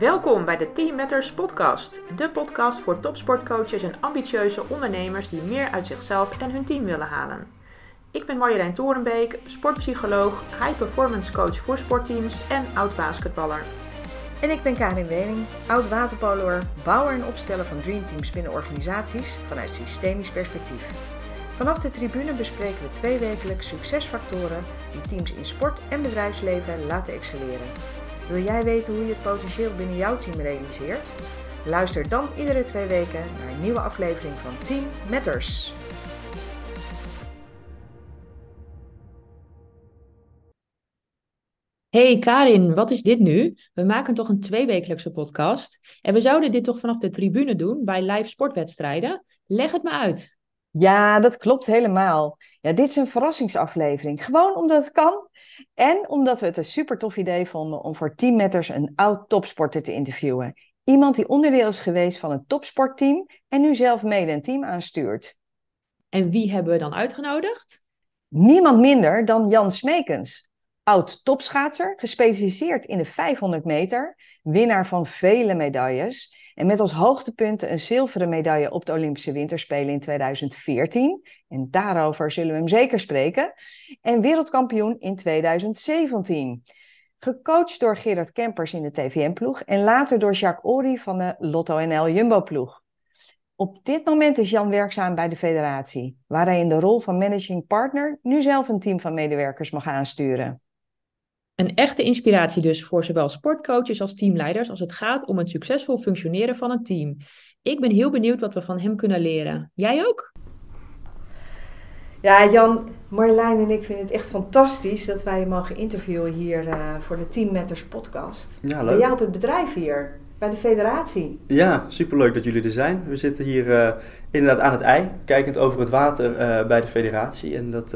Welkom bij de Team Matters podcast. De podcast voor topsportcoaches en ambitieuze ondernemers die meer uit zichzelf en hun team willen halen. Ik ben Marjolein Torenbeek, sportpsycholoog, high performance coach voor sportteams en oud basketballer. En ik ben Karin Wening, oud waterpoloer, bouwer en opsteller van dreamteams binnen organisaties vanuit systemisch perspectief. Vanaf de tribune bespreken we twee wekelijks succesfactoren die teams in sport en bedrijfsleven laten excelleren. Wil jij weten hoe je het potentieel binnen jouw team realiseert? Luister dan iedere twee weken naar een nieuwe aflevering van Team Matters. Hey Karin, wat is dit nu? We maken toch een tweewekelijkse podcast. En we zouden dit toch vanaf de tribune doen bij live sportwedstrijden? Leg het me uit. Ja, dat klopt helemaal. Ja, dit is een verrassingsaflevering. Gewoon omdat het kan. En omdat we het een super tof idee vonden om voor teammatters een oud topsporter te interviewen. Iemand die onderdeel is geweest van een topsportteam en nu zelf mede een team aanstuurt. En wie hebben we dan uitgenodigd? Niemand minder dan Jan Smekens. Oud topschaatser, gespecialiseerd in de 500 meter, winnaar van vele medailles en met als hoogtepunt een zilveren medaille op de Olympische Winterspelen in 2014. En daarover zullen we hem zeker spreken. En wereldkampioen in 2017. Gecoacht door Gerard Kempers in de TVM-ploeg en later door Jacques Ory van de Lotto NL Jumbo-ploeg. Op dit moment is Jan werkzaam bij de federatie, waar hij in de rol van managing partner nu zelf een team van medewerkers mag aansturen. Een echte inspiratie dus voor zowel sportcoaches als teamleiders als het gaat om het succesvol functioneren van een team. Ik ben heel benieuwd wat we van hem kunnen leren. Jij ook? Ja, Jan, Marjolein en ik vinden het echt fantastisch dat wij je mogen interviewen hier uh, voor de Team Matters podcast. Ja, leuk. Bij jou op het bedrijf hier, bij de federatie. Ja, superleuk dat jullie er zijn. We zitten hier uh, inderdaad aan het ei, kijkend over het water uh, bij de federatie. En dat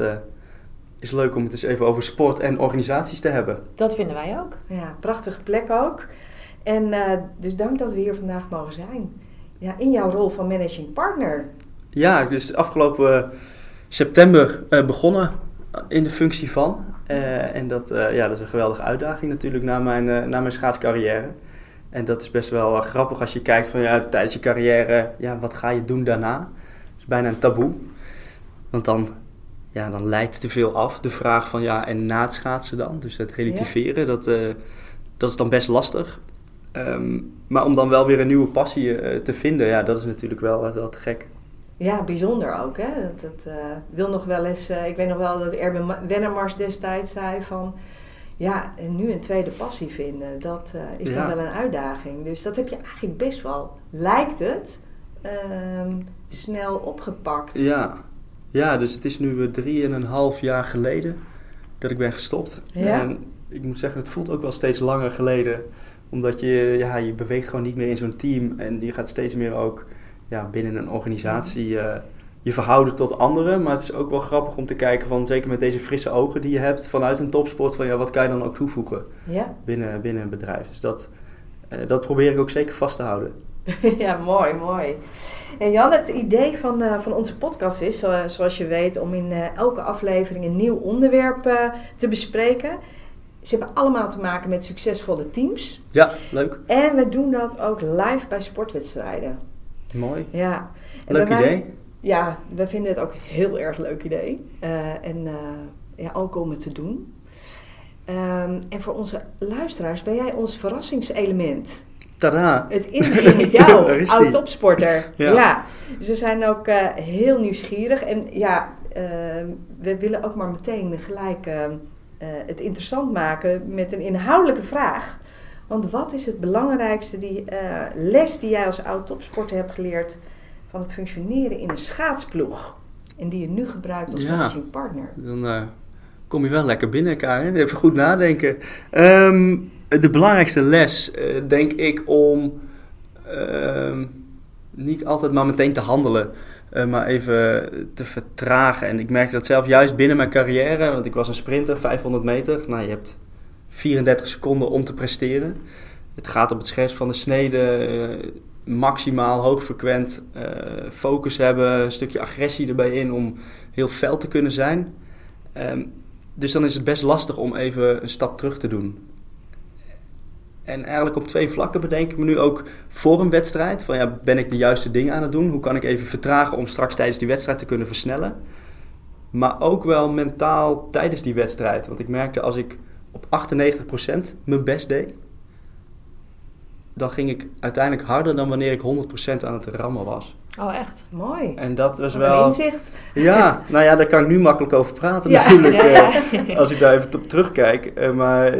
is leuk om het eens even over sport en organisaties te hebben. Dat vinden wij ook. Ja, prachtige plek ook. En uh, dus dank dat we hier vandaag mogen zijn. Ja, in jouw rol van managing partner. Ja, dus afgelopen september uh, begonnen in de functie van. Uh, en dat, ja, dat is een geweldige uitdaging natuurlijk na mijn, na mijn schaatscarrière. En dat is best wel grappig als je kijkt van ja, tijdens je carrière, ja, wat ga je doen daarna? Dat is bijna een taboe. Want dan ja, dan leidt te veel af. De vraag van ja, en na het schaatsen dan? Dus het relativeren, dat, uh, dat is dan best lastig. Um, maar om dan wel weer een nieuwe passie uh, te vinden, ja, dat is natuurlijk wel, wel te gek. Ja, bijzonder ook. Hè? Dat uh, wil nog wel eens. ik weet nog wel dat Erwin Wennemars destijds zei van. Ja, en nu een tweede passie vinden, dat is ja. nog wel een uitdaging. Dus dat heb je eigenlijk best wel, lijkt het, ehm, snel opgepakt. Ja, ja, dus het is nu drieënhalf jaar geleden dat ik ben gestopt. Ja. En ik moet zeggen, het voelt ook wel steeds langer geleden. Omdat je, ja, je beweegt gewoon niet meer in zo'n team. En je gaat steeds meer ook ja, binnen een organisatie uh, je verhouden tot anderen. Maar het is ook wel grappig om te kijken van, zeker met deze frisse ogen die je hebt vanuit een topsport, van ja, wat kan je dan ook toevoegen ja. binnen, binnen een bedrijf. Dus dat, uh, dat probeer ik ook zeker vast te houden. ja, mooi, mooi. En Jan, het idee van, uh, van onze podcast is, zoals je weet, om in uh, elke aflevering een nieuw onderwerp te bespreken. Ze hebben allemaal te maken met succesvolle teams. Ja, leuk. En we doen dat ook live bij sportwedstrijden. Mooi. Ja. En leuk wij, idee. Ja, we vinden het ook een heel erg leuk idee. en ja, ook om het te doen. Um, en voor onze luisteraars ben jij ons verrassingselement. Tada! Het inbrengen met jou, oud topsporter. Ja. ja. Dus we zijn ook uh, heel nieuwsgierig. En ja, uh, we willen ook maar meteen gelijk uh, het interessant maken met een inhoudelijke vraag. Want wat is het belangrijkste die, les die jij als oud topsporter hebt geleerd van het functioneren in een schaatsploeg? En die je nu gebruikt als ja. managing partner? Dan kom je wel lekker binnen, Karin. Even goed nadenken. Um, de belangrijkste les, uh, denk ik, om uh, niet altijd maar meteen te handelen, uh, maar even te vertragen. En ik merkte dat zelf juist binnen mijn carrière, want ik was een sprinter, 500 meter. Nou, je hebt 34 seconden om te presteren. Het gaat op het scherpst van de snede, eh, maximaal hoogfrequent focus hebben, een stukje agressie erbij in om heel fel te kunnen zijn. Um, dus dan is het best lastig om even een stap terug te doen En eigenlijk op twee vlakken bedenk ik me nu ook voor een wedstrijd. Van ja, ben ik de juiste dingen aan het doen? Hoe kan ik even vertragen om straks tijdens die wedstrijd te kunnen versnellen? Maar ook wel mentaal tijdens die wedstrijd. Want ik merkte als ik op 98% mijn best deed, dan ging ik uiteindelijk harder dan wanneer ik 100% aan het rammen was. Oh, echt? Mooi. En dat was Wat een wel. inzicht. Ja, nou ja, daar kan ik nu makkelijk over praten Ja. natuurlijk. Ja, eh, ja. als ik daar even op terugkijk. Eh, maar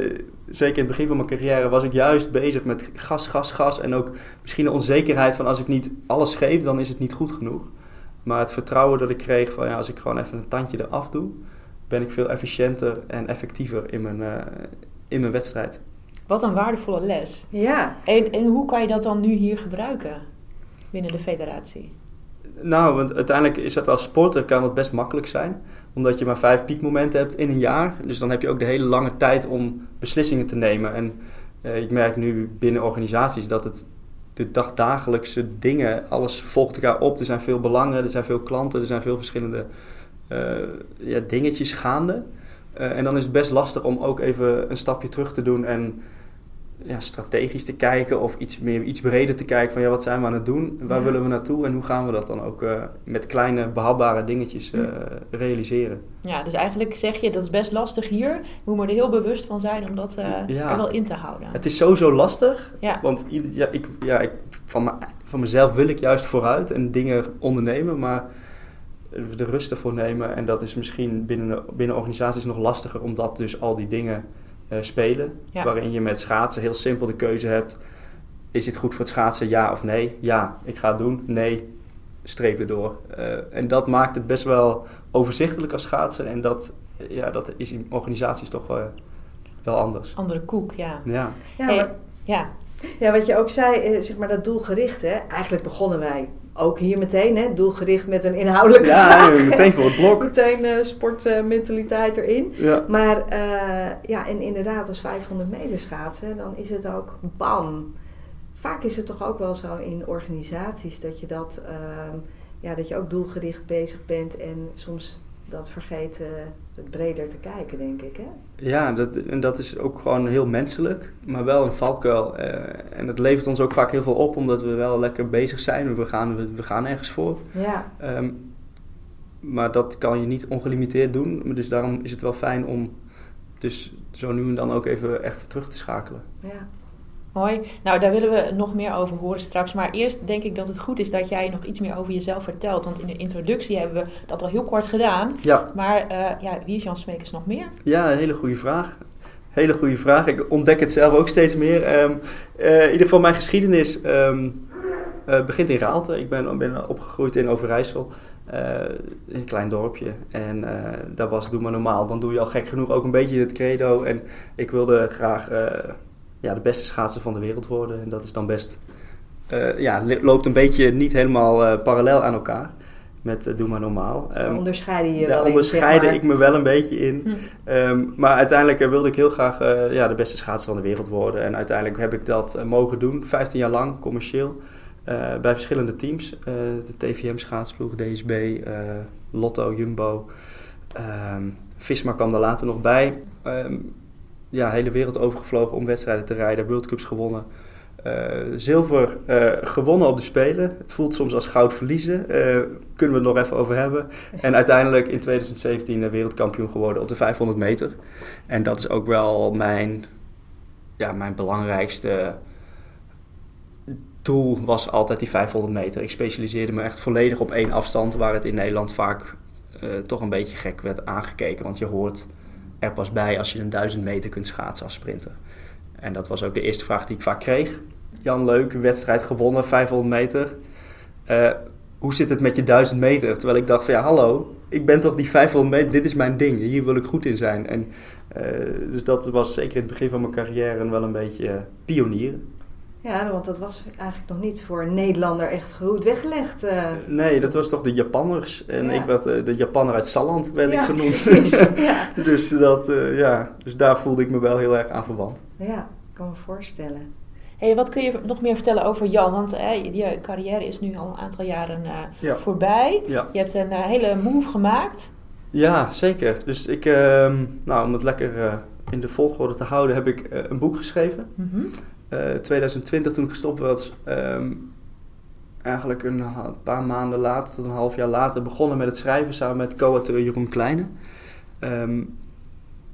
zeker in het begin van mijn carrière was ik juist bezig met gas, gas, gas. En ook misschien de onzekerheid van als ik niet alles geef, dan is het niet goed genoeg. Maar het vertrouwen dat ik kreeg van ja, als ik gewoon even een tandje eraf doe, ben ik veel efficiënter en effectiever in mijn, eh, in mijn wedstrijd. Wat een waardevolle les. Ja. En, en hoe kan je dat dan nu hier gebruiken binnen de federatie? Nou, want uiteindelijk is dat als sporter kan het best makkelijk zijn. Omdat je maar vijf piekmomenten hebt in een jaar. Dus dan heb je ook de hele lange tijd om beslissingen te nemen. En eh, ik merk nu binnen organisaties dat het de dagdagelijkse dingen, alles volgt elkaar op. Er zijn veel belangen, er zijn veel klanten, er zijn veel verschillende eh, ja, dingetjes gaande. Eh, en dan is het best lastig om ook even een stapje terug te doen en ja, strategisch te kijken of iets, meer, iets breder te kijken van ja, wat zijn we aan het doen, waar Ja. willen we naartoe en hoe gaan we dat dan ook eh, met kleine behapbare dingetjes eh, realiseren. Ja, dus eigenlijk zeg je dat is best lastig hier. Je moet me er heel bewust van zijn om dat eh, Ja. er wel in te houden. Het is sowieso lastig, Ja, want ja, ik, ja, ik, van, me, van mezelf wil ik juist vooruit en dingen ondernemen, maar de rust ervoor nemen en dat is misschien binnen, binnen organisaties nog lastiger omdat dus al die dingen eh, spelen, Ja. waarin je met schaatsen heel simpel de keuze hebt, is dit goed voor het schaatsen, ja of nee? Ja, ik ga het doen, nee, streep erdoor. Eh, en dat maakt het best wel overzichtelijk als schaatser en dat, eh, ja, dat is in organisaties toch wel anders. andere koek, ja. Ja. Ja, Hey, maar- ja. Ja, wat je ook zei, zeg maar dat doelgericht, hè. Eigenlijk begonnen wij ook hier meteen, hè. Doelgericht met een inhoudelijke Ja, vraag. meteen voor het blok. meteen eh, sportmentaliteit erin. Ja. Maar eh, ja, en inderdaad, als 500 meter schaatsen, dan is het ook bam. Vaak is het toch ook wel zo in organisaties dat je dat, ehm, ja, dat je ook doelgericht bezig bent en soms dat vergeet eh, het breder te kijken, denk ik. Hè? Ja, dat, en dat is ook gewoon heel menselijk, maar wel een valkuil. eh, en het levert ons ook vaak heel veel op, omdat we wel lekker bezig zijn. We gaan, we, we gaan ergens voor. Ja, Ehm, maar dat kan je niet ongelimiteerd doen. Dus daarom is het wel fijn om dus zo nu en dan ook even echt terug te schakelen. ja. Mooi. Nou, daar willen we nog meer over horen straks. Maar eerst denk ik dat het goed is dat jij nog iets meer over jezelf vertelt. Want in de introductie hebben we dat al heel kort gedaan. Ja, Maar eh, ja, wie is Jan Smekers nog meer? ja een hele goede vraag. Hele goede vraag. Ik ontdek het zelf ook steeds meer. Ehm, eh, in ieder geval mijn geschiedenis ehm, eh, begint in Raalte. Ik ben, ben opgegroeid in Overijssel. in een klein dorpje. En daar was doe maar normaal. Dan doe je al gek genoeg ook een beetje het credo. En ik wilde graag ja, de beste schaatser van de wereld worden. En dat is dan best... eh, ja, loopt een beetje niet helemaal eh, parallel aan elkaar. Met eh, doe maar normaal. Daar Ehm, onderscheiden je daar wel onderscheidde zeg maar. ik me wel een beetje in. Hm. Ehm, maar uiteindelijk wilde ik heel graag ja, de beste schaatser van de wereld worden. En uiteindelijk heb ik dat mogen doen, 15 jaar lang, commercieel. bij verschillende teams. De TVM schaatsploeg, DSB, Lotto, Jumbo. Ehm Visma kwam daar later nog bij. Ja, hele wereld overgevlogen om wedstrijden te rijden, World Cups gewonnen. Eh, zilver eh, gewonnen op de Spelen. Het voelt soms als goud verliezen. Eh, kunnen we het nog even over hebben. En uiteindelijk in 2017 eh, wereldkampioen geworden op de 500 meter. En dat is ook wel mijn, ja, mijn belangrijkste doel was altijd die 500 meter. Ik specialiseerde me echt volledig op één afstand, waar het in Nederland vaak toch een beetje gek werd aangekeken. Want je hoort er pas bij als je een 1000 meter kunt schaatsen als sprinter. En dat was ook de eerste vraag die ik vaak kreeg. Jan, leuk, wedstrijd gewonnen, 500 meter. Eh, hoe zit het met je 1000 meter? Terwijl ik dacht van ja, hallo, ik ben toch die 500 meter, dit is mijn ding, hier wil ik goed in zijn. En, eh, dus dat was zeker in het begin van mijn carrière wel een beetje eh, pionieren. Ja, want dat was eigenlijk nog niet voor een Nederlander echt goed weggelegd. eh. Nee, dat was toch de Japanners. En Ja. ik werd eh, de Japanner uit Salland, werd Ja, ik genoemd. precies. ja. dus, dat, eh, ja, dus daar voelde ik me wel heel erg aan verwant. ja, ik kan me voorstellen. Hey, wat kun je nog meer vertellen over Jan? Want eh, je carrière is nu al een aantal jaren eh, Ja. voorbij. Ja. Je hebt een hele move gemaakt. Ja, zeker. Dus ik, ehm, nou, om het lekker eh, in de volgorde te houden, heb ik een boek geschreven. Mhm. 2020 toen ik gestopt was, ehm, eigenlijk een, paar maanden later, tot een half jaar later, begonnen met het schrijven samen met co-auteur Jeroen Kleine. Ehm,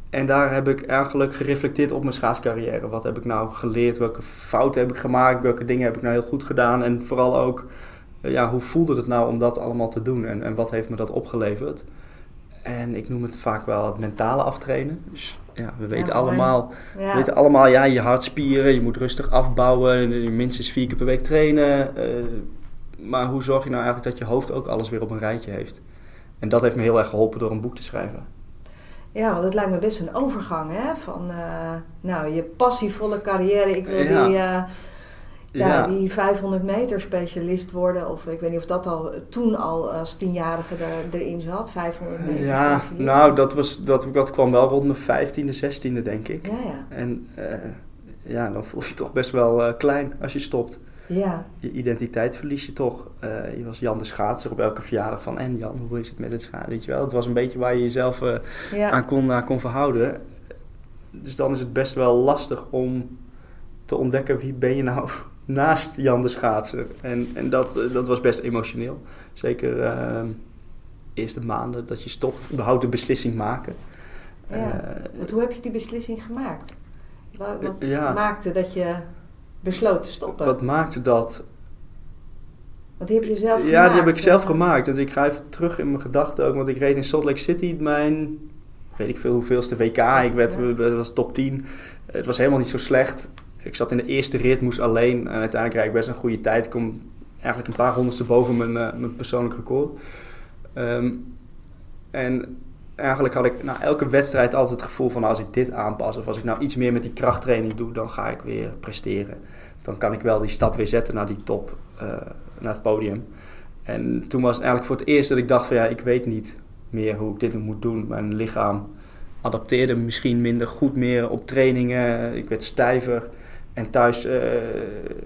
en daar heb ik eigenlijk gereflecteerd op mijn schaatscarrière. Wat heb ik nou geleerd? Welke fouten heb ik gemaakt? Welke dingen heb ik nou heel goed gedaan? En vooral ook, eh, ja, hoe voelde het nou om dat allemaal te doen? En, en wat heeft me dat opgeleverd? En ik noem het vaak wel het mentale aftrainen. Dus ja, we weten, allemaal, ja. weten allemaal, ja, je hartspieren, je moet rustig afbouwen, minstens vier keer per week trainen. Uh, maar hoe zorg je nou eigenlijk dat je hoofd ook alles weer op een rijtje heeft? En dat heeft me heel erg geholpen door een boek te schrijven. Ja, want het lijkt me best een overgang, hè? Van, uh, nou, je passievolle carrière. Ik wil ja. die, uh, ja, die 500 meter specialist worden. Of ik weet niet of dat al toen al als tienjarige er, erin zat, 500 meter Ja, specialist. nou, dat, was, dat, dat kwam wel rond mijn 15e, 16e, denk ik. Ja, ja. En uh, ja, dan voel je je toch best wel klein als je stopt. Ja. Je identiteit verlies je toch. Uh, je was Jan de Schaatser op elke verjaardag van... En Jan, hoe is het met het schaatsen? Weet je wel? Het was een beetje waar je jezelf uh, ja. aan, kon, aan kon verhouden. Dus dan is het best wel lastig om te ontdekken... wie ben je nou naast Jan de Schaatser? En, en dat, uh, dat was best emotioneel. Zeker ehm, eerste maanden dat je stopt. Überhaupt de beslissing maken. Ja. Want hoe heb je die beslissing gemaakt? Wat, wat maakte dat je besloot te stoppen. Wat maakte dat? Want die heb je zelf gemaakt? Ja, die heb ik zelf gemaakt. En ik ga even terug in mijn gedachten ook. Want ik reed in Salt Lake City mijn, weet ik veel hoeveelste WK. Ik werd, ja. was top 10. Het was helemaal niet zo slecht. Ik zat in de eerste rit, moest alleen. En uiteindelijk rijd ik best een goede tijd. Ik kom eigenlijk een paar honderdste boven mijn, uh, mijn persoonlijk record. Um, en eigenlijk had ik na elke wedstrijd altijd het gevoel van als ik dit aanpas of als ik nou iets meer met die krachttraining doe, dan ga ik weer presteren. Dan kan ik wel die stap weer zetten naar die top, uh, naar het podium. En toen was het eigenlijk voor het eerst dat ik dacht van ja, ik weet niet meer hoe ik dit moet doen. Mijn lichaam adapteerde misschien minder goed meer op trainingen. Ik werd stijver. En thuis uh,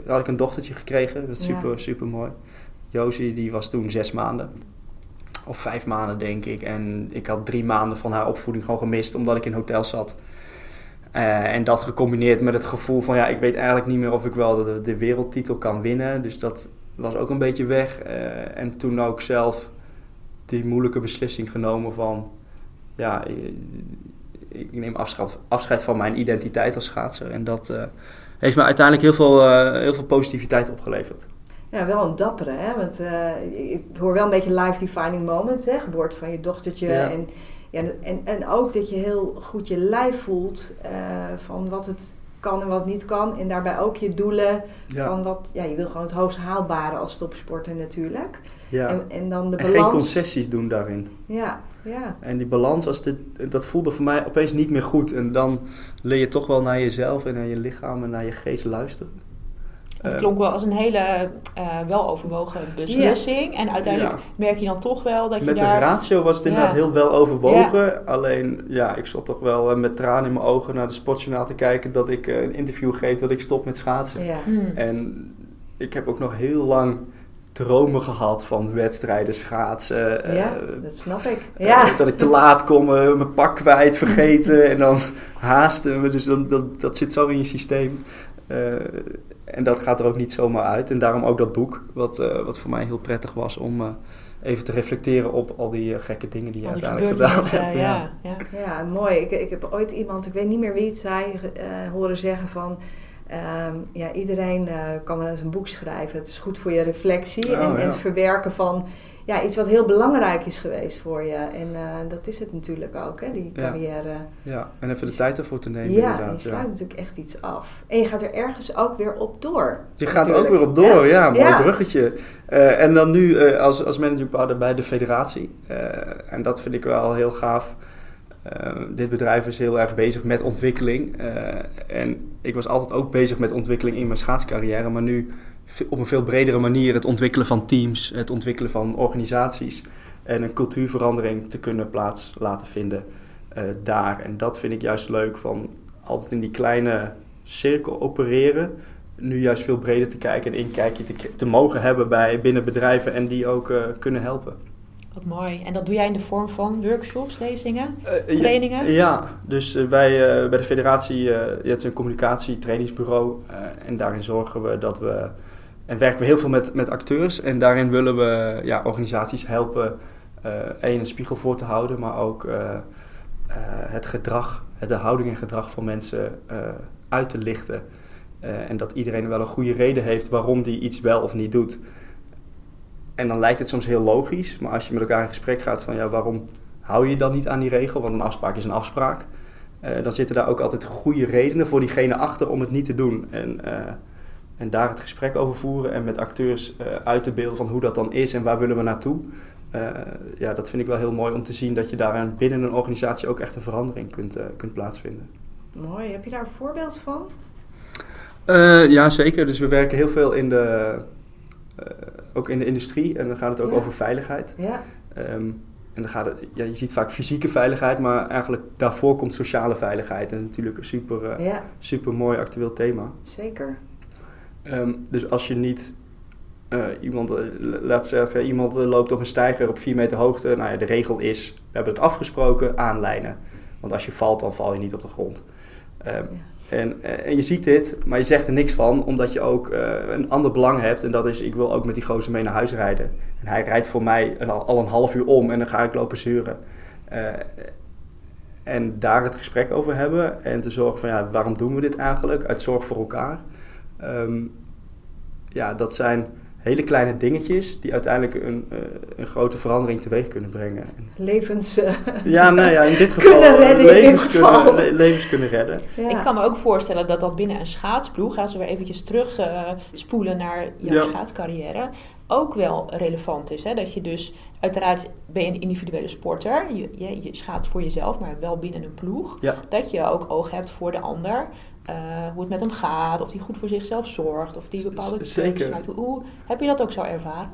had ik een dochtertje gekregen. Dat is super, ja. super mooi. Josie die was toen zes maanden of vijf maanden denk ik. En ik had drie maanden van haar opvoeding gewoon gemist omdat ik in hotel zat. Uh, en dat gecombineerd met het gevoel van ja, ik weet eigenlijk niet meer of ik wel de, de wereldtitel kan winnen. Dus dat was ook een beetje weg. Uh, en toen ook zelf die moeilijke beslissing genomen van ja, ik neem afscheid, afscheid van mijn identiteit als schaatser. En dat heeft me uiteindelijk heel veel, heel veel positiviteit opgeleverd ja, wel een dappere, hè? Want uh, ik hoor wel een beetje life defining moments, hè? Geboorte van je dochtertje. Ja. En, ja, en, en ook dat je heel goed je lijf voelt uh, van wat het kan en wat niet kan. En daarbij ook je doelen ja. van wat... Ja, je wil gewoon het hoogst haalbare als topsporter natuurlijk. Ja. En, en dan de en balans... geen concessies doen daarin. Ja, ja. En die balans, als dit, dat voelde voor mij opeens niet meer goed. En dan leer je toch wel naar jezelf en naar je lichaam en naar je geest luisteren. Het klonk wel als een hele uh, weloverwogen beslissing. Ja. En uiteindelijk ja. merk je dan toch wel dat je met daar... De ratio was het inderdaad ja. heel wel overwogen. Alleen, ja, ik zat toch wel uh, met tranen in mijn ogen naar de sportjournaal te kijken... dat ik uh, een interview geef dat ik stop met schaatsen. Hmm. En ik heb ook nog heel lang dromen gehad van wedstrijden schaatsen. Ja, dat snap ik. Ja. dat ik te laat kom, mijn pak kwijt, vergeten en dan haasten. Dus dan, dat, dat zit zo in je systeem. En dat gaat er ook niet zomaar uit. En daarom ook dat boek, wat, uh, wat voor mij heel prettig was om uh, even te reflecteren op al die uh, gekke dingen die je uiteindelijk gedaan hebt. Ja, ja. ja. ja mooi. Ik, ik heb ooit iemand, ik weet niet meer wie het zei, horen zeggen van... Um, ja, iedereen kan wel eens een boek schrijven. Het is goed voor je reflectie oh, en, ja. en het verwerken van ja, iets wat heel belangrijk is geweest voor je. En uh, dat is het natuurlijk ook, hè, die carrière. Ja, ja. en even de tijd ervoor te nemen ja, inderdaad. je sluit natuurlijk echt iets af. En je gaat er ergens ook weer op door. Je gaat er ook weer op door, ja. mooi bruggetje. Uh, en dan nu als, als managing partner bij de federatie. en dat vind ik wel heel gaaf. Dit bedrijf is heel erg bezig met ontwikkeling. en ik was altijd ook bezig met ontwikkeling in mijn schaatscarrière. Maar nu op een veel bredere manier het ontwikkelen van teams, het ontwikkelen van organisaties en een cultuurverandering te kunnen plaats laten vinden uh, daar. En dat vind ik juist leuk van altijd in die kleine cirkel opereren. Nu juist veel breder te kijken en inkijkje te, te mogen hebben bij binnen bedrijven en die ook uh, kunnen helpen. Wat mooi. En dat doe jij in de vorm van workshops, lezingen, Uh, trainingen? Ja, ja. dus uh, wij uh, bij de federatie, het is een communicatie, trainingsbureau. en daarin zorgen we dat we, en werken we heel veel met, met acteurs. En daarin willen we ja, organisaties helpen, één, een spiegel voor te houden, maar ook het gedrag, de houding en gedrag van mensen uit te lichten. en dat iedereen wel een goede reden heeft waarom die iets wel of niet doet. En dan lijkt het soms heel logisch, maar als je met elkaar in gesprek gaat van ja, waarom hou je dan niet aan die regel? Want een afspraak is een afspraak. Uh, dan zitten daar ook altijd goede redenen voor diegene achter om het niet te doen. En, uh, en daar het gesprek over voeren en met acteurs uh, uit te beelden van hoe dat dan is en waar willen we naartoe. ja, dat vind ik wel heel mooi om te zien dat je daar binnen een organisatie ook echt een verandering kunt, kunt plaatsvinden. Mooi, heb je daar een voorbeeld van? ja, zeker. Dus we werken heel veel in de, uh, ook in de industrie. En dan gaat het ook Ja. over veiligheid. Ja, Ehm, en dan gaat het, ja, je ziet vaak fysieke veiligheid, maar eigenlijk daarvoor komt sociale veiligheid. En dat is natuurlijk een super, eh, ja, super mooi actueel thema. zeker. Ehm, dus als je niet eh, iemand, eh, laat zeggen, iemand loopt op een steiger op 4 meter hoogte. Nou ja, de regel is, we hebben het afgesproken, aanlijnen. Want als je valt, dan val je niet op de grond. Ehm, en, eh, en je ziet dit, maar je zegt er niks van, omdat je ook eh, een ander belang hebt. En dat is, ik wil ook met die gozer mee naar huis rijden. En hij rijdt voor mij al, een half uur om en dan ga ik lopen zeuren. Eh, en daar het gesprek over hebben en te zorgen van, ja, waarom doen we dit eigenlijk? Uit zorg voor elkaar. Ehm, ja, dat zijn hele kleine dingetjes die uiteindelijk een, eh, een grote verandering teweeg kunnen brengen. Levens. eh, Ja, nou ja, in dit geval Kunnen redden in dit levens, geval. Kunnen, le- levens kunnen redden. ja. Ik kan me ook voorstellen dat dat binnen een schaatsploeg, als we weer eventjes terug eh, spoelen naar jouw Ja. schaatscarrière, ook wel relevant is. Hè? Dat je dus, uiteraard ben je een individuele sporter, je, je, je schaats voor jezelf, maar wel binnen een ploeg. Ja. Dat je ook oog hebt voor de ander, eh, hoe het met hem gaat, of die goed voor zichzelf zorgt, of die bepaalde zeker. maakt. Hoe, heb je dat ook zo ervaren?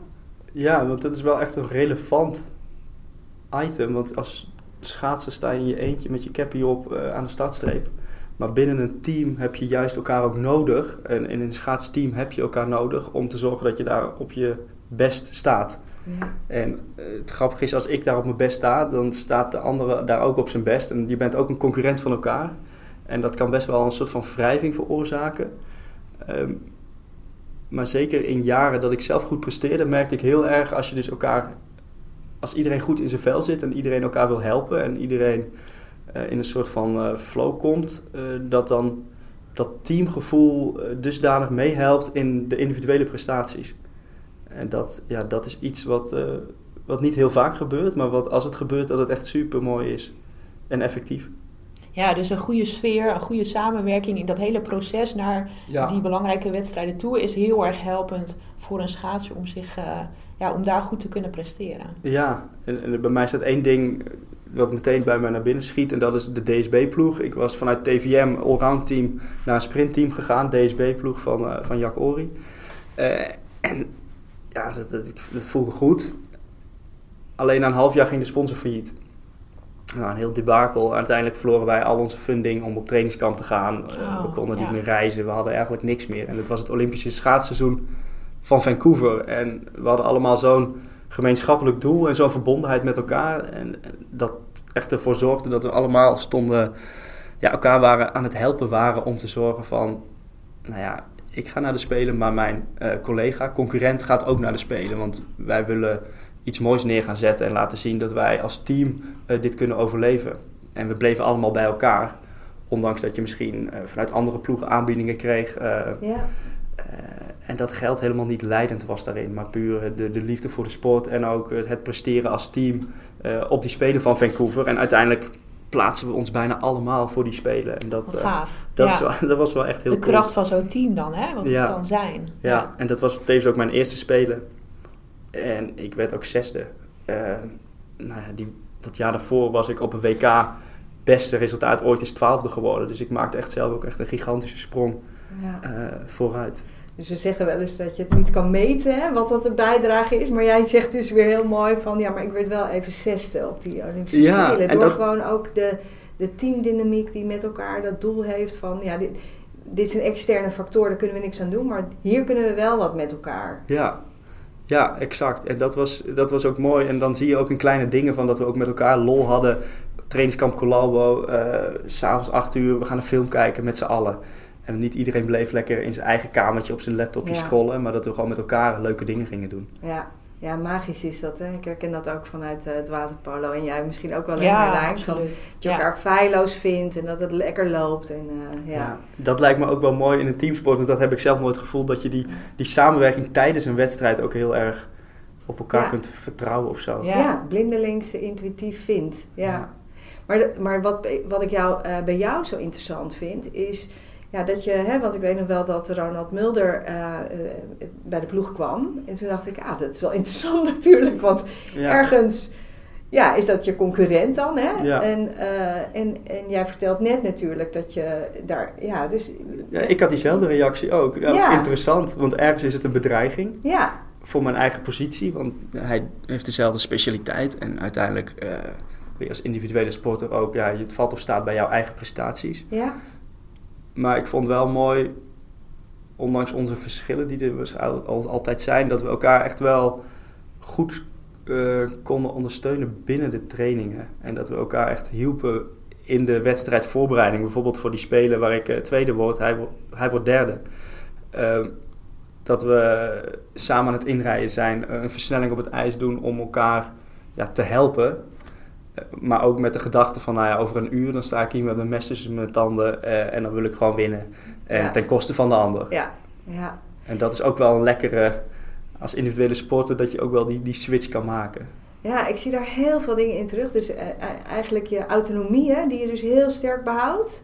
Ja, want dat is wel echt een relevant item. Want als schaatser sta je in je eentje met je cappy op eh, aan de startstreep. Maar binnen een team heb je juist elkaar ook nodig. En in een schaatsteam heb je elkaar nodig om te zorgen dat je daar op je best staat. Ja. En eh, het grappige is, als ik daar op mijn best sta, dan staat de andere daar ook op zijn best. En je bent ook een concurrent van elkaar. En dat kan best wel een soort van wrijving veroorzaken. Ehm, maar zeker in jaren dat ik zelf goed presteerde, merkte ik heel erg als je dus elkaar, als iedereen goed in zijn vel zit en iedereen elkaar wil helpen en iedereen eh, in een soort van eh, flow komt, eh, dat dan dat teamgevoel dusdanig meehelpt in de individuele prestaties. En dat, ja, dat is iets wat, wat niet heel vaak gebeurt, maar wat als het gebeurt, dat het echt super mooi is en effectief. Ja, dus een goede sfeer, een goede samenwerking in dat hele proces naar Ja. die belangrijke wedstrijden toe is heel erg helpend voor een schaatser om, zich, eh, ja, om daar goed te kunnen presteren. Ja, en, en bij mij staat één ding wat meteen bij mij naar binnen schiet. En dat is de DSB-ploeg. Ik was vanuit TVM allround team naar een sprintteam gegaan. DSB-ploeg van, eh, van Jack Ori. Eh, en ja, dat, dat, dat voelde goed. Alleen na een half jaar ging de sponsor failliet. Nou, een heel debakel. Uiteindelijk verloren wij al onze funding om op trainingskamp te gaan. Eh, Oh, we konden ja. niet meer reizen. We hadden eigenlijk niks meer. En het was het Olympische schaatsseizoen van Vancouver. En we hadden allemaal zo'n gemeenschappelijk doel en zo'n verbondenheid met elkaar. En en dat echt ervoor zorgde dat we allemaal stonden, ja, elkaar waren, aan het helpen waren om te zorgen van, nou ja, ik ga naar de Spelen, maar mijn eh, collega, concurrent gaat ook naar de Spelen. Want wij willen iets moois neer gaan zetten en laten zien dat wij als team eh, dit kunnen overleven. En we bleven allemaal bij elkaar. Ondanks dat je misschien eh, vanuit andere ploegen aanbiedingen kreeg. eh, Ja. en dat geld helemaal niet leidend was daarin, maar puur de, de liefde voor de sport en ook het presteren als team op die Spelen van Vancouver. En uiteindelijk plaatsen we ons bijna allemaal voor die Spelen. En dat, dat, ja. is wel, dat was wel echt heel de cool. kracht van zo'n team dan, hè? wat Ja. het kan zijn. Ja, en dat was tevens ook mijn eerste Spelen. En ik werd ook zesde. Eh, nou ja, die, dat jaar daarvoor was ik op een WK beste resultaat ooit is twaalfde geworden. Dus ik maakte echt zelf ook echt een gigantische sprong Ja. eh, vooruit. Dus we zeggen wel eens dat je het niet kan meten, hè, wat dat de bijdrage is. Maar jij zegt dus weer heel mooi van, ja, maar ik werd wel even zesde op die Olympische Ja, Spelen. en Door dat- gewoon ook de, de teamdynamiek die met elkaar dat doel heeft van, ja, dit, dit is een externe factor, daar kunnen we niks aan doen. Maar hier kunnen we wel wat met elkaar. Ja, Ja, exact. En dat was, dat was ook mooi. En dan zie je ook in kleine dingen van dat we ook met elkaar lol hadden. Trainingskamp Colalbo, eh s'avonds acht uur, we gaan een film kijken met z'n allen. En niet iedereen bleef lekker in zijn eigen kamertje op zijn laptopje Ja. scrollen, maar dat we gewoon met elkaar leuke dingen gingen doen. Ja. Ja, magisch is dat. Hè? Ik herken dat ook vanuit eh, het waterpolo. En jij misschien ook wel in Ja. Van dat je Ja. elkaar feilloos vindt en dat het lekker loopt. En, eh, ja. Ja, dat lijkt me ook wel mooi in een teamsport. Want dat heb ik zelf nooit gevoeld. Dat je die, die samenwerking tijdens een wedstrijd ook heel erg op elkaar Ja. kunt vertrouwen of zo. Ja. Ja. blindelings intuïtief vindt. Ja. Ja. Maar, de- maar wat, wat ik jou, eh, bij jou zo interessant vind, is ja, dat je, hè, want ik weet nog wel dat Ronald Mulder eh, eh, bij de ploeg kwam. En toen dacht ik, ah, dat is wel interessant natuurlijk, want Ja. ergens ja, is dat je concurrent dan. Hè? Ja. En, eh, en, en jij vertelt net natuurlijk dat je daar, ja, dus Ja, ik had diezelfde reactie ook. Ja, Ja. Interessant, want ergens is het een bedreiging ja, voor mijn eigen positie. Want hij heeft dezelfde specialiteit. En uiteindelijk als individuele sporter ook... Ja, het valt of staat bij jouw eigen prestaties. ja, Maar ik vond wel mooi, ondanks onze verschillen die er altijd zijn, dat we elkaar echt wel goed eh, konden ondersteunen binnen de trainingen. En dat we elkaar echt hielpen in de wedstrijdvoorbereiding. Bijvoorbeeld voor die spelen waar ik eh, tweede word, hij, hij wordt derde. Ehm, dat we samen aan het inrijden zijn, een versnelling op het ijs doen om elkaar ja, te helpen. Eh, Maar ook met de gedachte van, nou ja, over een uur dan sta ik hier met mijn mes tussen mijn tanden eh, en dan wil ik gewoon winnen. En Ja. ten koste van de ander. ja, ja. En dat is ook wel een lekkere, als individuele sporter, dat je ook wel die, die switch kan maken. Ja, ik zie daar heel veel dingen in terug. Dus eh, eh, eigenlijk je autonomie, hè, die je dus heel sterk behoudt.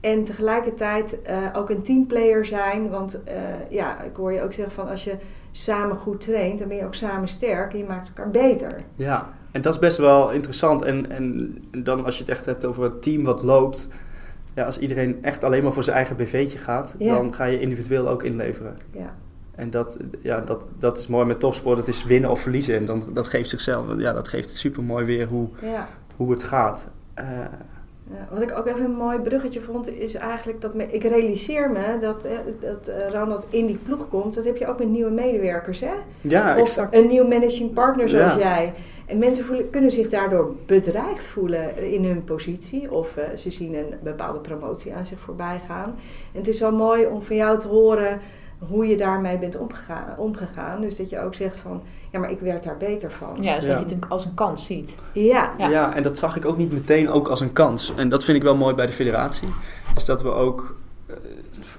En tegelijkertijd eh, ook een teamplayer zijn. Want eh, ja, ik hoor je ook zeggen van als je samen goed traint, dan ben je ook samen sterk en je maakt elkaar beter. Ja, en dat is best wel interessant. En, en dan als je het echt hebt over het team wat loopt. Ja, als iedereen echt alleen maar voor zijn eigen BV'tje gaat, Ja. dan ga je individueel ook inleveren. Ja, En dat, ja, dat, dat is mooi met topsport. Het is winnen of verliezen. En dan, dat geeft zichzelf, ja, dat geeft super mooi weer hoe, ja. hoe het gaat. Eh, Ja, wat ik ook even een mooi bruggetje vond, is eigenlijk dat me, ik realiseer me dat, eh, dat eh, Ronald in die ploeg komt. Dat heb je ook met nieuwe medewerkers, hè? ja, of exact. een nieuw managing partner zoals Ja. jij. En mensen voelen, kunnen zich daardoor bedreigd voelen in hun positie. Of eh, ze zien een bepaalde promotie aan zich voorbij gaan. En het is wel mooi om van jou te horen hoe je daarmee bent omgegaan. omgegaan. Dus dat je ook zegt van, ja, maar ik werd daar beter van. Ja, dus Ja. dat je het als een kans ziet. Ja, Ja. Ja. en dat zag ik ook niet meteen ook als een kans. En dat vind ik wel mooi bij de federatie. Is dat we ook eh,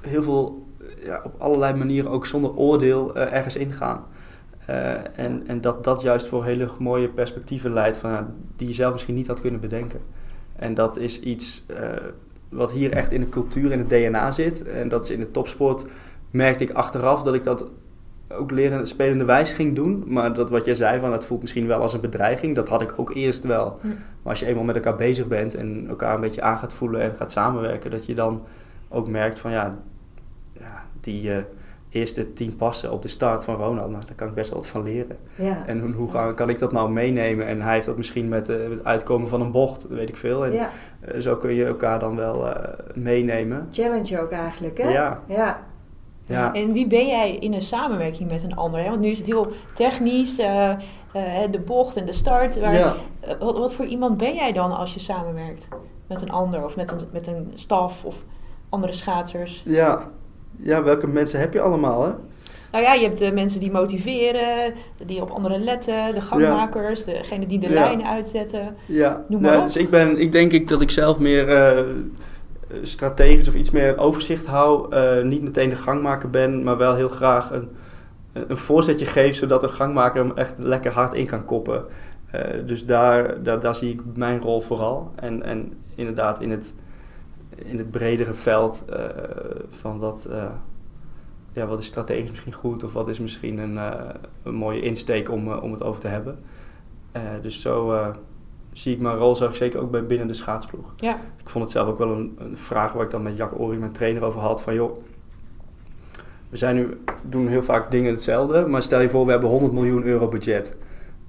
heel veel eh, ja, op allerlei manieren ook zonder oordeel eh, ergens ingaan. Eh, en, en dat dat juist voor hele mooie perspectieven leidt van, die je zelf misschien niet had kunnen bedenken. En dat is iets eh, wat hier echt in de cultuur, in het DNA zit. En dat is in de topsport, merkte ik achteraf dat ik dat ook leren spelende wijs ging doen. Maar dat wat jij zei, van het voelt misschien wel als een bedreiging. Dat had ik ook eerst wel. Hm. Maar als je eenmaal met elkaar bezig bent en elkaar een beetje aan gaat voelen en gaat samenwerken, dat je dan ook merkt van ja, ja die eh, eerste tien passen op de start van Ronald, nou, daar kan ik best wel wat van leren. ja. En hoe, hoe ga- kan ik dat nou meenemen? En hij heeft dat misschien met, eh, het uitkomen van een bocht, weet ik veel. En ja. eh, zo kun je elkaar dan wel eh, meenemen. Challenge ook eigenlijk, hè? Ja. Ja, Ja. En wie ben jij in een samenwerking met een ander? Hè? Want nu is het heel technisch, eh, eh, de bocht en de start. Waar, Ja. wat, wat voor iemand ben jij dan als je samenwerkt met een ander of met een, met een staf of andere schaatsers? Ja. Ja, welke mensen heb je allemaal hè? Nou ja, je hebt de mensen die motiveren, die op anderen letten, de gangmakers, degene die de Ja. lijnen uitzetten. Ja, Noem maar Ja, op. dus ik, ben, ik denk ik dat ik zelf meer eh, strategisch of iets meer overzicht hou. Eh, niet meteen de gangmaker ben, maar wel heel graag een, een voorzetje geef, zodat een gangmaker hem echt lekker hard in kan koppen. Eh, dus daar, daar, daar zie ik mijn rol vooral. En, en inderdaad in het, in het bredere veld eh, van wat, eh, ja, wat is strategisch misschien goed of wat is misschien een, eh, een mooie insteek om, om het over te hebben. Dus zo zie ik mijn rol zag ik zeker ook bij binnen de schaatsploeg. Ja, Ik vond het zelf ook wel een, een vraag waar ik dan met Jack Ori, mijn trainer, over had. Van joh, we zijn nu, doen heel vaak dingen hetzelfde. Maar stel je voor, we hebben 100 miljoen euro budget.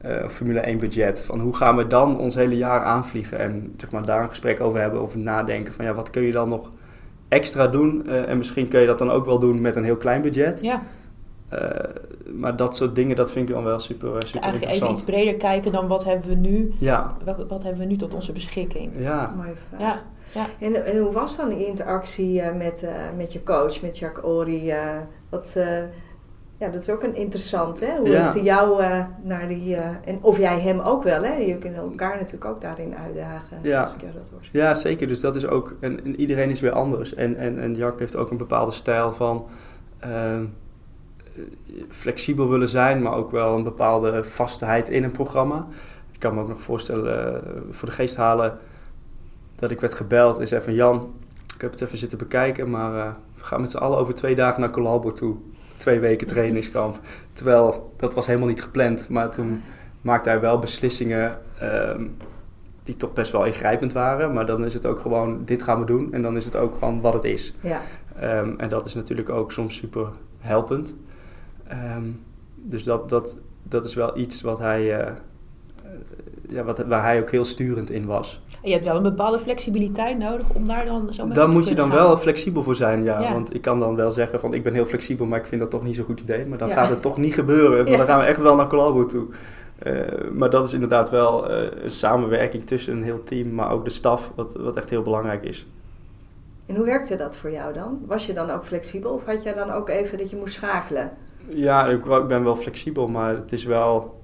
Eh, Formule 1 budget. Van hoe gaan we dan ons hele jaar aanvliegen? En zeg maar, daar een gesprek over hebben, over nadenken. Van ja, wat kun je dan nog extra doen? Eh, en misschien kun je dat dan ook wel doen met een heel klein budget. ja. Eh, maar dat soort dingen, dat vind ik dan wel super, super Eigenlijk even interessant. iets breder kijken dan wat hebben we nu, Ja, wat, wat hebben we nu tot onze beschikking. ja. Mooie vraag. Ja, ja. En, en hoe was dan die interactie eh, met, eh, met je coach, met Jacques Ori? eh, wat, eh, ja, dat is ook een interessant, hè? Hoe Ja. hij jou eh, naar die... eh, en of jij hem ook wel, hè? Je kunt elkaar natuurlijk ook daarin uitdagen. Ja. Als ik jou dat hoor. Ja, zeker. Dus dat is ook, en, en iedereen is weer anders. En, en, en Jack heeft ook een bepaalde stijl van ehm, eh, flexibel willen zijn, maar ook wel een bepaalde vastheid in een programma. Ik kan me ook nog voorstellen, eh, voor de geest halen, dat ik werd gebeld en zei van Jan, ik heb het even zitten bekijken, maar we gaan met z'n allen over twee dagen naar Colalbo toe. Twee weken trainingskamp. Terwijl dat was helemaal niet gepland, maar toen maakte hij wel beslissingen ehm, die toch best wel ingrijpend waren. Maar dan is het ook gewoon, dit gaan we doen. En dan is het ook gewoon wat het is. Ja. Ehm, en dat is natuurlijk ook soms super helpend. Ehm, dus dat, dat, dat is wel iets wat hij, eh, ja, wat, waar hij ook heel sturend in was. En je hebt wel een bepaalde flexibiliteit nodig om daar dan zo mee te moet je dan wel flexibel voor zijn, ja. Ja. Want ik kan dan wel zeggen van ik ben heel flexibel, maar ik vind dat toch niet zo'n goed idee. Maar dan Ja. gaat het toch niet gebeuren. Want Ja. dan gaan we echt wel naar Colabo toe. Eh, maar dat is inderdaad wel eh, een samenwerking tussen een heel team, maar ook de staf, wat, wat echt heel belangrijk is. En hoe werkte dat voor jou dan? Was je dan ook flexibel of had jij dan ook even dat je moest schakelen? Ja, ik, ik ben wel flexibel, maar het is wel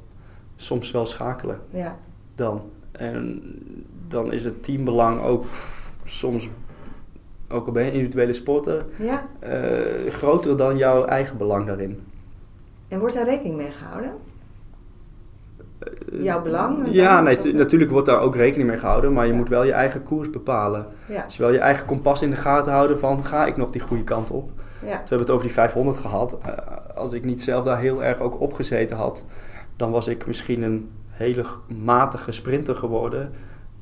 soms wel schakelen Ja. Dan. En dan is het teambelang ook soms, ook al ben je individuele sporter, Ja? eh, groter dan jouw eigen belang daarin. En wordt daar rekening mee gehouden? Eh, Jouw belang? Ja, nee, tu- natuurlijk wordt daar ook rekening mee gehouden, maar je Ja. moet wel je eigen koers bepalen. Ja. Dus wel je eigen kompas in de gaten houden van, ga ik nog die goede kant op? ja. We hebben het over die 500 gehad. Eh, als ik niet zelf daar heel erg ook opgezeten had, dan was ik misschien een hele matige sprinter geworden.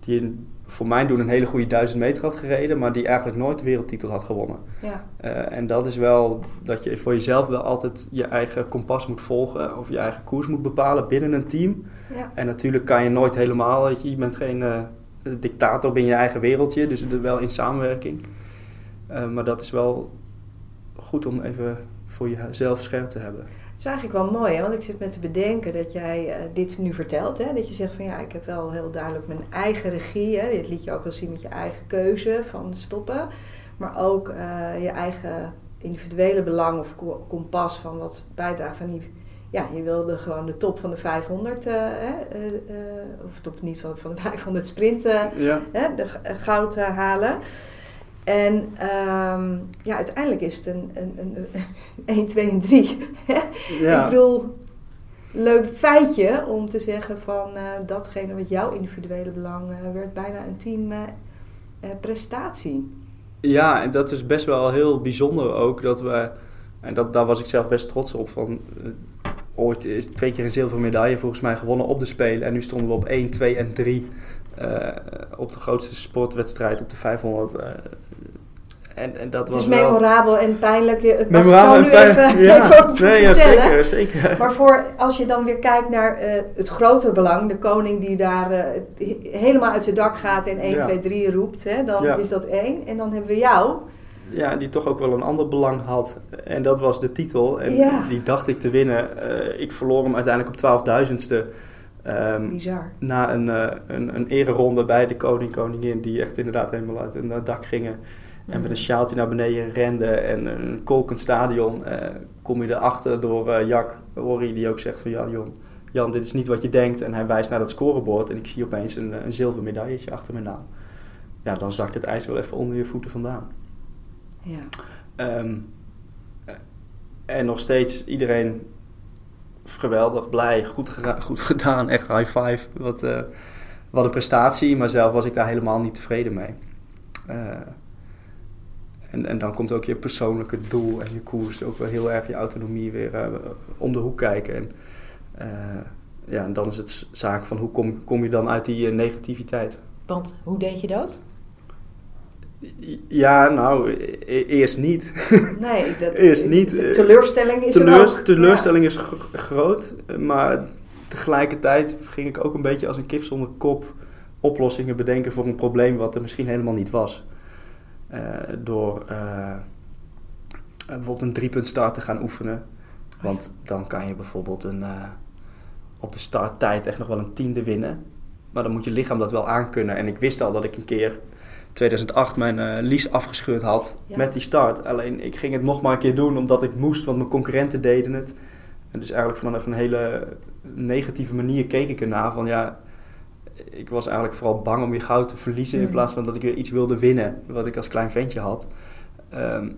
Die een- voor mijn doen een hele goede 1000 meter had gereden, maar die eigenlijk nooit de wereldtitel had gewonnen. ja. Eh, en dat is wel dat je voor jezelf wel altijd je eigen kompas moet volgen of je eigen koers moet bepalen binnen een team. ja. En natuurlijk kan je nooit helemaal, weet je, je bent geen eh, dictator binnen je eigen wereldje, dus wel in samenwerking. Eh, maar dat is wel goed om even voor jezelf scherp te hebben. Het is eigenlijk wel mooi, hè? want ik zit met te bedenken dat jij eh, dit nu vertelt. Hè? Dat je zegt van ja, ik heb wel heel duidelijk mijn eigen regie. Hè? Dit liet je ook wel zien met je eigen keuze van stoppen. Maar ook eh, je eigen individuele belang of ko- kompas van wat bijdraagt aan die... Ja, je wilde gewoon de top van de 500, eh, hè? eh, of top niet van, van de 500 sprinten, Ja, de goud halen. En ehm, ja, uiteindelijk is het een, een, een, een 1, 2 en 3. ja. Ik bedoel, leuk feitje om te zeggen van eh, datgene wat jouw individuele belang eh, werd bijna een team eh, prestatie. ja, en dat is best wel heel bijzonder ook dat we, en dat, daar was ik zelf best trots op, van ooit is twee keer een zilveren medaille volgens mij gewonnen op de Spelen en nu stonden we op 1, 2 en 3 eh, op de grootste sportwedstrijd op de 500. En, en dat Het was is wel... memorabel en pijnlijk. Je- ik Memorabel zo en nu pijn- even, ja, even over nee, ja, vertellen. zeker, zeker. Maar voor, als je dan weer kijkt naar eh, het grotere belang, de koning die daar eh, he- helemaal uit zijn dak gaat en 1, Ja. 2, 3 roept, hè, dan Ja. is dat één. En dan hebben we jou. Ja, die toch ook wel een ander belang had. En dat was de titel. En die dacht ik te winnen. Eh, ik verloor hem uiteindelijk op 12.000ste. Ehm, Bizar. na een, een, een ereronde bij de koning, koningin, die echt inderdaad helemaal uit hun dak gingen. En met een sjaaltje naar beneden renden en een kolkend stadion eh, kom je erachter door eh Jack Horry die ook zegt van ja Jan, Jan, dit is niet wat je denkt. En hij wijst naar dat scorebord en ik zie opeens een, een zilveren medailletje achter mijn naam. Ja, dan zakt het ijs wel even onder je voeten vandaan. Ja. Ehm, en nog steeds iedereen geweldig, blij, goed, goed gedaan, echt high five. Wat, eh, wat een prestatie, maar zelf was ik daar helemaal niet tevreden mee. Eh, en, en dan komt ook je persoonlijke doel en je koers, ook wel heel erg je autonomie weer eh, om de hoek kijken. En, eh, ja, en dan is het zaak van hoe kom, kom je dan uit die eh, negativiteit? Want hoe deed je dat? Ja, nou, e- eerst niet. Nee, dat, Is niet, de teleurstelling is er Teleurs- ook. teleurstelling is gro- groot, maar tegelijkertijd ging ik ook een beetje als een kip zonder kop oplossingen bedenken voor een probleem wat er misschien helemaal niet was. Eh, door eh, bijvoorbeeld een driepunt start te gaan oefenen. Want dan kan je bijvoorbeeld een, uh, op de starttijd echt nog wel een tiende winnen. Maar dan moet je lichaam dat wel aankunnen. En ik wist al dat ik een keer 2008 mijn uh, lease afgescheurd had met die start. Alleen ik ging het nog maar een keer doen omdat ik moest, want mijn concurrenten deden het. En dus eigenlijk vanaf een hele negatieve manier keek ik ernaar van ja, ik was eigenlijk vooral bang om weer goud te verliezen in mm. plaats van dat ik weer iets wilde winnen, wat ik als klein ventje had. Ehm,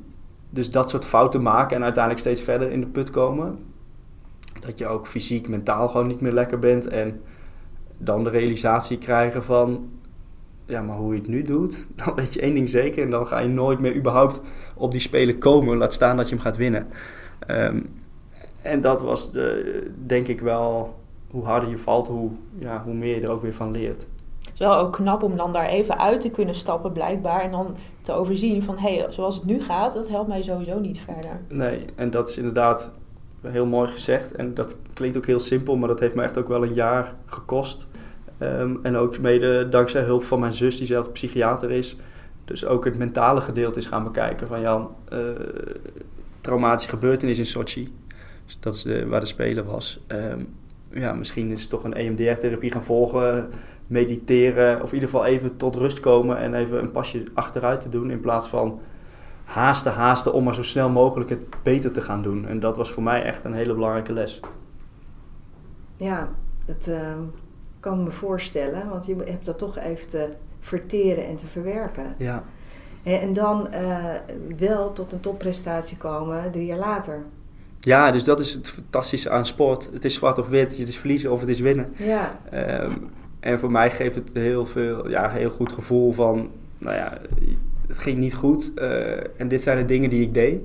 dus dat soort fouten maken en uiteindelijk steeds verder in de put komen. Dat je ook fysiek, mentaal gewoon niet meer lekker bent en dan de realisatie krijgen van ja, maar hoe je het nu doet, dan weet je één ding zeker. En dan ga je nooit meer überhaupt op die spelen komen. Laat staan dat je hem gaat winnen. Ehm, en dat was de, denk ik wel, hoe harder je valt, hoe, ja, hoe meer je er ook weer van leert. Het is wel ook knap om dan daar even uit te kunnen stappen, blijkbaar. En dan te overzien van, hé, hey, zoals het nu gaat, dat helpt mij sowieso niet verder. Nee, en dat is inderdaad heel mooi gezegd. En dat klinkt ook heel simpel, maar dat heeft me echt ook wel een jaar gekost. Ehm, en ook mede dankzij hulp van mijn zus, die zelf psychiater is. Dus ook het mentale gedeelte is gaan bekijken van ja, uh, traumatische gebeurtenis in Sochi. Dus dat is de, waar de speler was. Ehm, ja, misschien is het toch een EMDR-therapie gaan volgen, mediteren. Of in ieder geval even tot rust komen en even een pasje achteruit te doen. In plaats van haasten, haasten om maar zo snel mogelijk het beter te gaan doen. En dat was voor mij echt een hele belangrijke les. Ja, het... Ehm, kan me voorstellen, want je hebt dat toch even te verteren en te verwerken. Ja. En dan uh, wel tot een topprestatie komen drie jaar later. Ja, dus dat is het fantastische aan sport. Het is zwart of wit, het is verliezen of het is winnen. Ja. Um, en voor mij geeft het heel veel, ja, heel goed gevoel van, nou ja, het ging niet goed. Uh, en dit zijn de dingen die ik deed.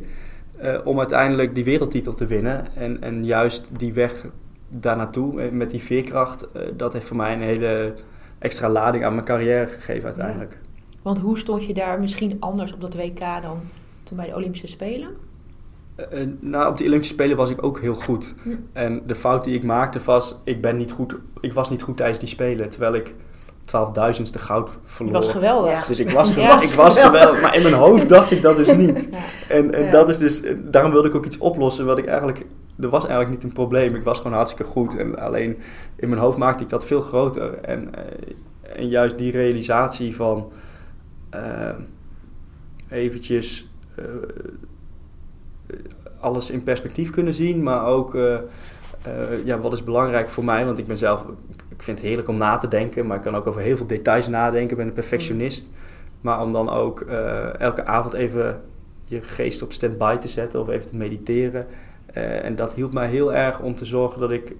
Uh, om uiteindelijk die wereldtitel te winnen. En, en juist die weg daar naartoe eh, met die veerkracht, eh, dat heeft voor mij een hele extra lading aan mijn carrière gegeven uiteindelijk. Want hoe stond je daar misschien anders op dat WK dan toen bij de Olympische Spelen? Uh, nou, op de Olympische Spelen was ik ook heel goed. Hm. En de fout die ik maakte was, ik, ben niet goed, ik was niet goed tijdens die Spelen. Terwijl ik twaalfduizendste goud verloor. Je was geweldig. Dus ik was, geweldig, ik was geweldig. Maar in mijn hoofd dacht ik dat dus niet. En, en dat is dus, daarom wilde ik ook iets oplossen wat ik eigenlijk er was eigenlijk niet een probleem. Ik was gewoon hartstikke goed. En alleen in mijn hoofd maakte ik dat veel groter. En, eh, en juist die realisatie van uh, eventjes uh, alles in perspectief kunnen zien, maar ook ja, wat is belangrijk voor mij. Want ik ben zelf, ik vind het heerlijk om na te denken, maar ik kan ook over heel veel details nadenken. Ik ben een perfectionist. Maar om dan ook elke avond even je geest op standby te zetten of even te mediteren. En dat hielp mij heel erg om te zorgen dat ik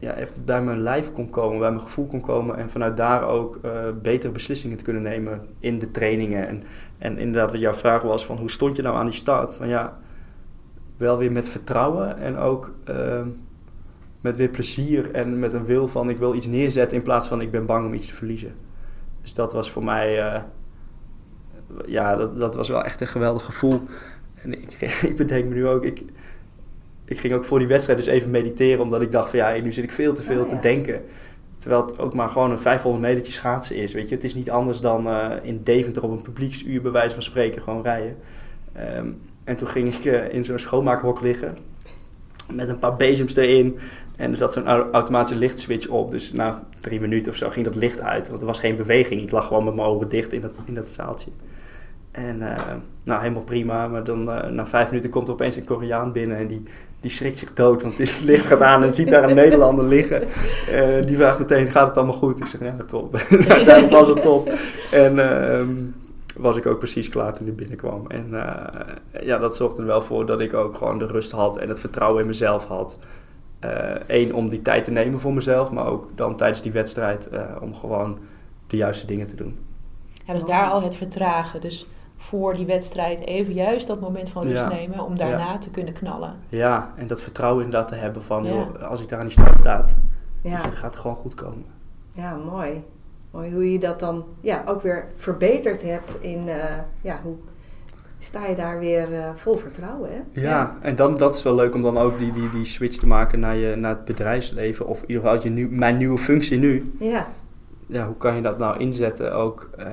ja, even bij mijn lijf kon komen, bij mijn gevoel kon komen en vanuit daar ook uh, betere beslissingen te kunnen nemen in de trainingen. En, en inderdaad, wat jouw vraag was van hoe stond je nou aan die start? Van ja, wel weer met vertrouwen en ook met weer plezier en met een wil van ik wil iets neerzetten in plaats van ik ben bang om iets te verliezen. Dus dat was voor mij, ja, dat, dat was wel echt een geweldig gevoel. En ik, ik bedenk me nu ook, ik, ik ging ook voor die wedstrijd dus even mediteren, omdat ik dacht van ja, nu zit ik veel te veel oh, te denken. Terwijl het ook maar gewoon een 500 metertje schaatsen is, weet je. Het is niet anders dan uh, in Deventer op een publieksuur bij wijze van spreken gewoon rijden. Um, en toen ging ik uh, in zo'n schoonmaakhok liggen met een paar bezems erin. En er zat zo'n automatische lichtswitch op. Dus na drie minuten of zo ging dat licht uit. Want er was geen beweging. Ik lag gewoon met mijn ogen dicht in dat, in dat zaaltje. En uh, nou, helemaal prima. Maar dan uh, na vijf minuten komt er opeens een Koreaan binnen en die, die schrikt zich dood. Want het licht gaat aan en ziet daar een Nederlander liggen. Uh, die vraagt meteen, gaat het allemaal goed? Ik zeg, ja, top. Uiteindelijk was het top. En ehm, was ik ook precies klaar toen hij binnenkwam. En ja, dat zorgde er wel voor dat ik ook gewoon de rust had en het vertrouwen in mezelf had. Eén, om die tijd te nemen voor mezelf. Maar ook dan tijdens die wedstrijd om gewoon de juiste dingen te doen. Ja, dus daar al het vertragen. Dus voor die wedstrijd even juist dat moment van rust nemen om daarna te kunnen knallen. Ja, en dat vertrouwen inderdaad te hebben van joh, als ik daar aan die start staat, ja. gaat het gewoon goed komen. Ja, mooi. Mooi hoe je dat dan ja, ook weer verbeterd hebt in uh, ja, hoe sta je daar weer uh, vol vertrouwen. Hè? Ja, en dan, dat is wel leuk om dan ook die, die, die switch te maken naar, je, naar het bedrijfsleven. Of in ieder geval je nu, mijn nieuwe functie nu. Ja. Ja, hoe kan je dat nou inzetten ook... Uh,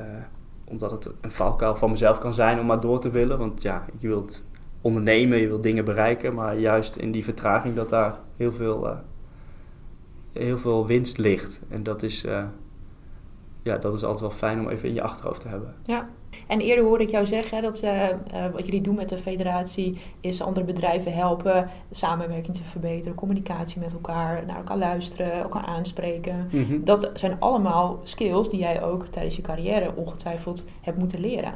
omdat het een valkuil van mezelf kan zijn om maar door te willen. Want ja, je wilt ondernemen, je wilt dingen bereiken, maar juist in die vertraging dat daar heel veel, eh, heel veel winst ligt. En dat is, eh, ja, dat is altijd wel fijn om even in je achterhoofd te hebben. Ja. En eerder hoorde ik jou zeggen dat uh, wat jullie doen met de federatie is andere bedrijven helpen samenwerking te verbeteren, communicatie met elkaar, naar elkaar luisteren, elkaar aanspreken. Mhm. Dat zijn allemaal skills die jij ook tijdens je carrière ongetwijfeld hebt moeten leren.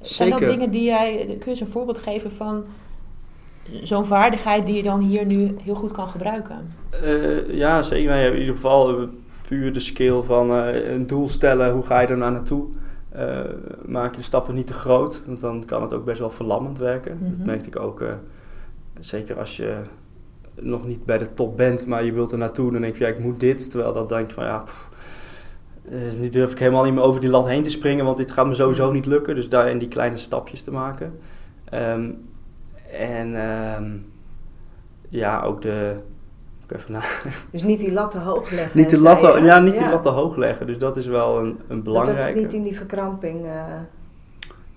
Zijn dat Zeker. dingen die jij, kun je eens een voorbeeld geven van zo'n vaardigheid die je dan hier nu heel goed kan gebruiken? Eh, ja, zeker. Nou in ieder geval eh, puur de skill van eh, een doel stellen. Hoe ga je er nou naartoe? Eh, maak je de stappen niet te groot, want dan kan het ook best wel verlammend werken. Dat Mhm. merkte ik ook. eh, zeker als je nog niet bij de top bent, maar je wilt er naartoe, dan denk je, ja, ik moet dit. Terwijl dat denkt van, ja, pff, eh, nu durf ik helemaal niet meer over die lat heen te springen, want dit gaat me sowieso niet lukken. Dus daarin die kleine stapjes te maken. Ehm, en ehm, ja, ook de... Ik even na, Dus niet die lat te hoog leggen. niet de zei lat, te- je. ja, niet die lat te hoog leggen. Dus dat is wel een, een Dat belangrijke. het niet in die verkramping... eh,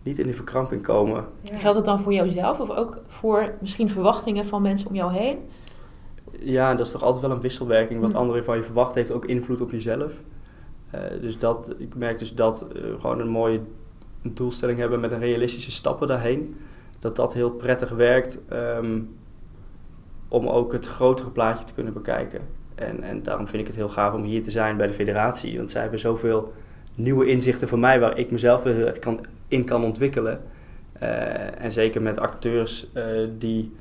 Niet in die verkramping komen. ja. Geldt het dan voor jouzelf of ook voor misschien verwachtingen van mensen om jou heen? Ja, dat is toch altijd wel een wisselwerking. Wat Hm. anderen van je verwachten heeft ook invloed op jezelf. Eh, dus dat, ik merk dus dat eh, gewoon een mooie doelstelling hebben met een realistische stappen daarheen. Dat dat heel prettig werkt ehm, om ook het grotere plaatje te kunnen bekijken. En, en daarom vind ik het heel gaaf om hier te zijn bij de federatie. Want zij hebben zoveel nieuwe inzichten voor mij waar ik mezelf weer kan, in kan ontwikkelen. Eh, en zeker met acteurs eh, die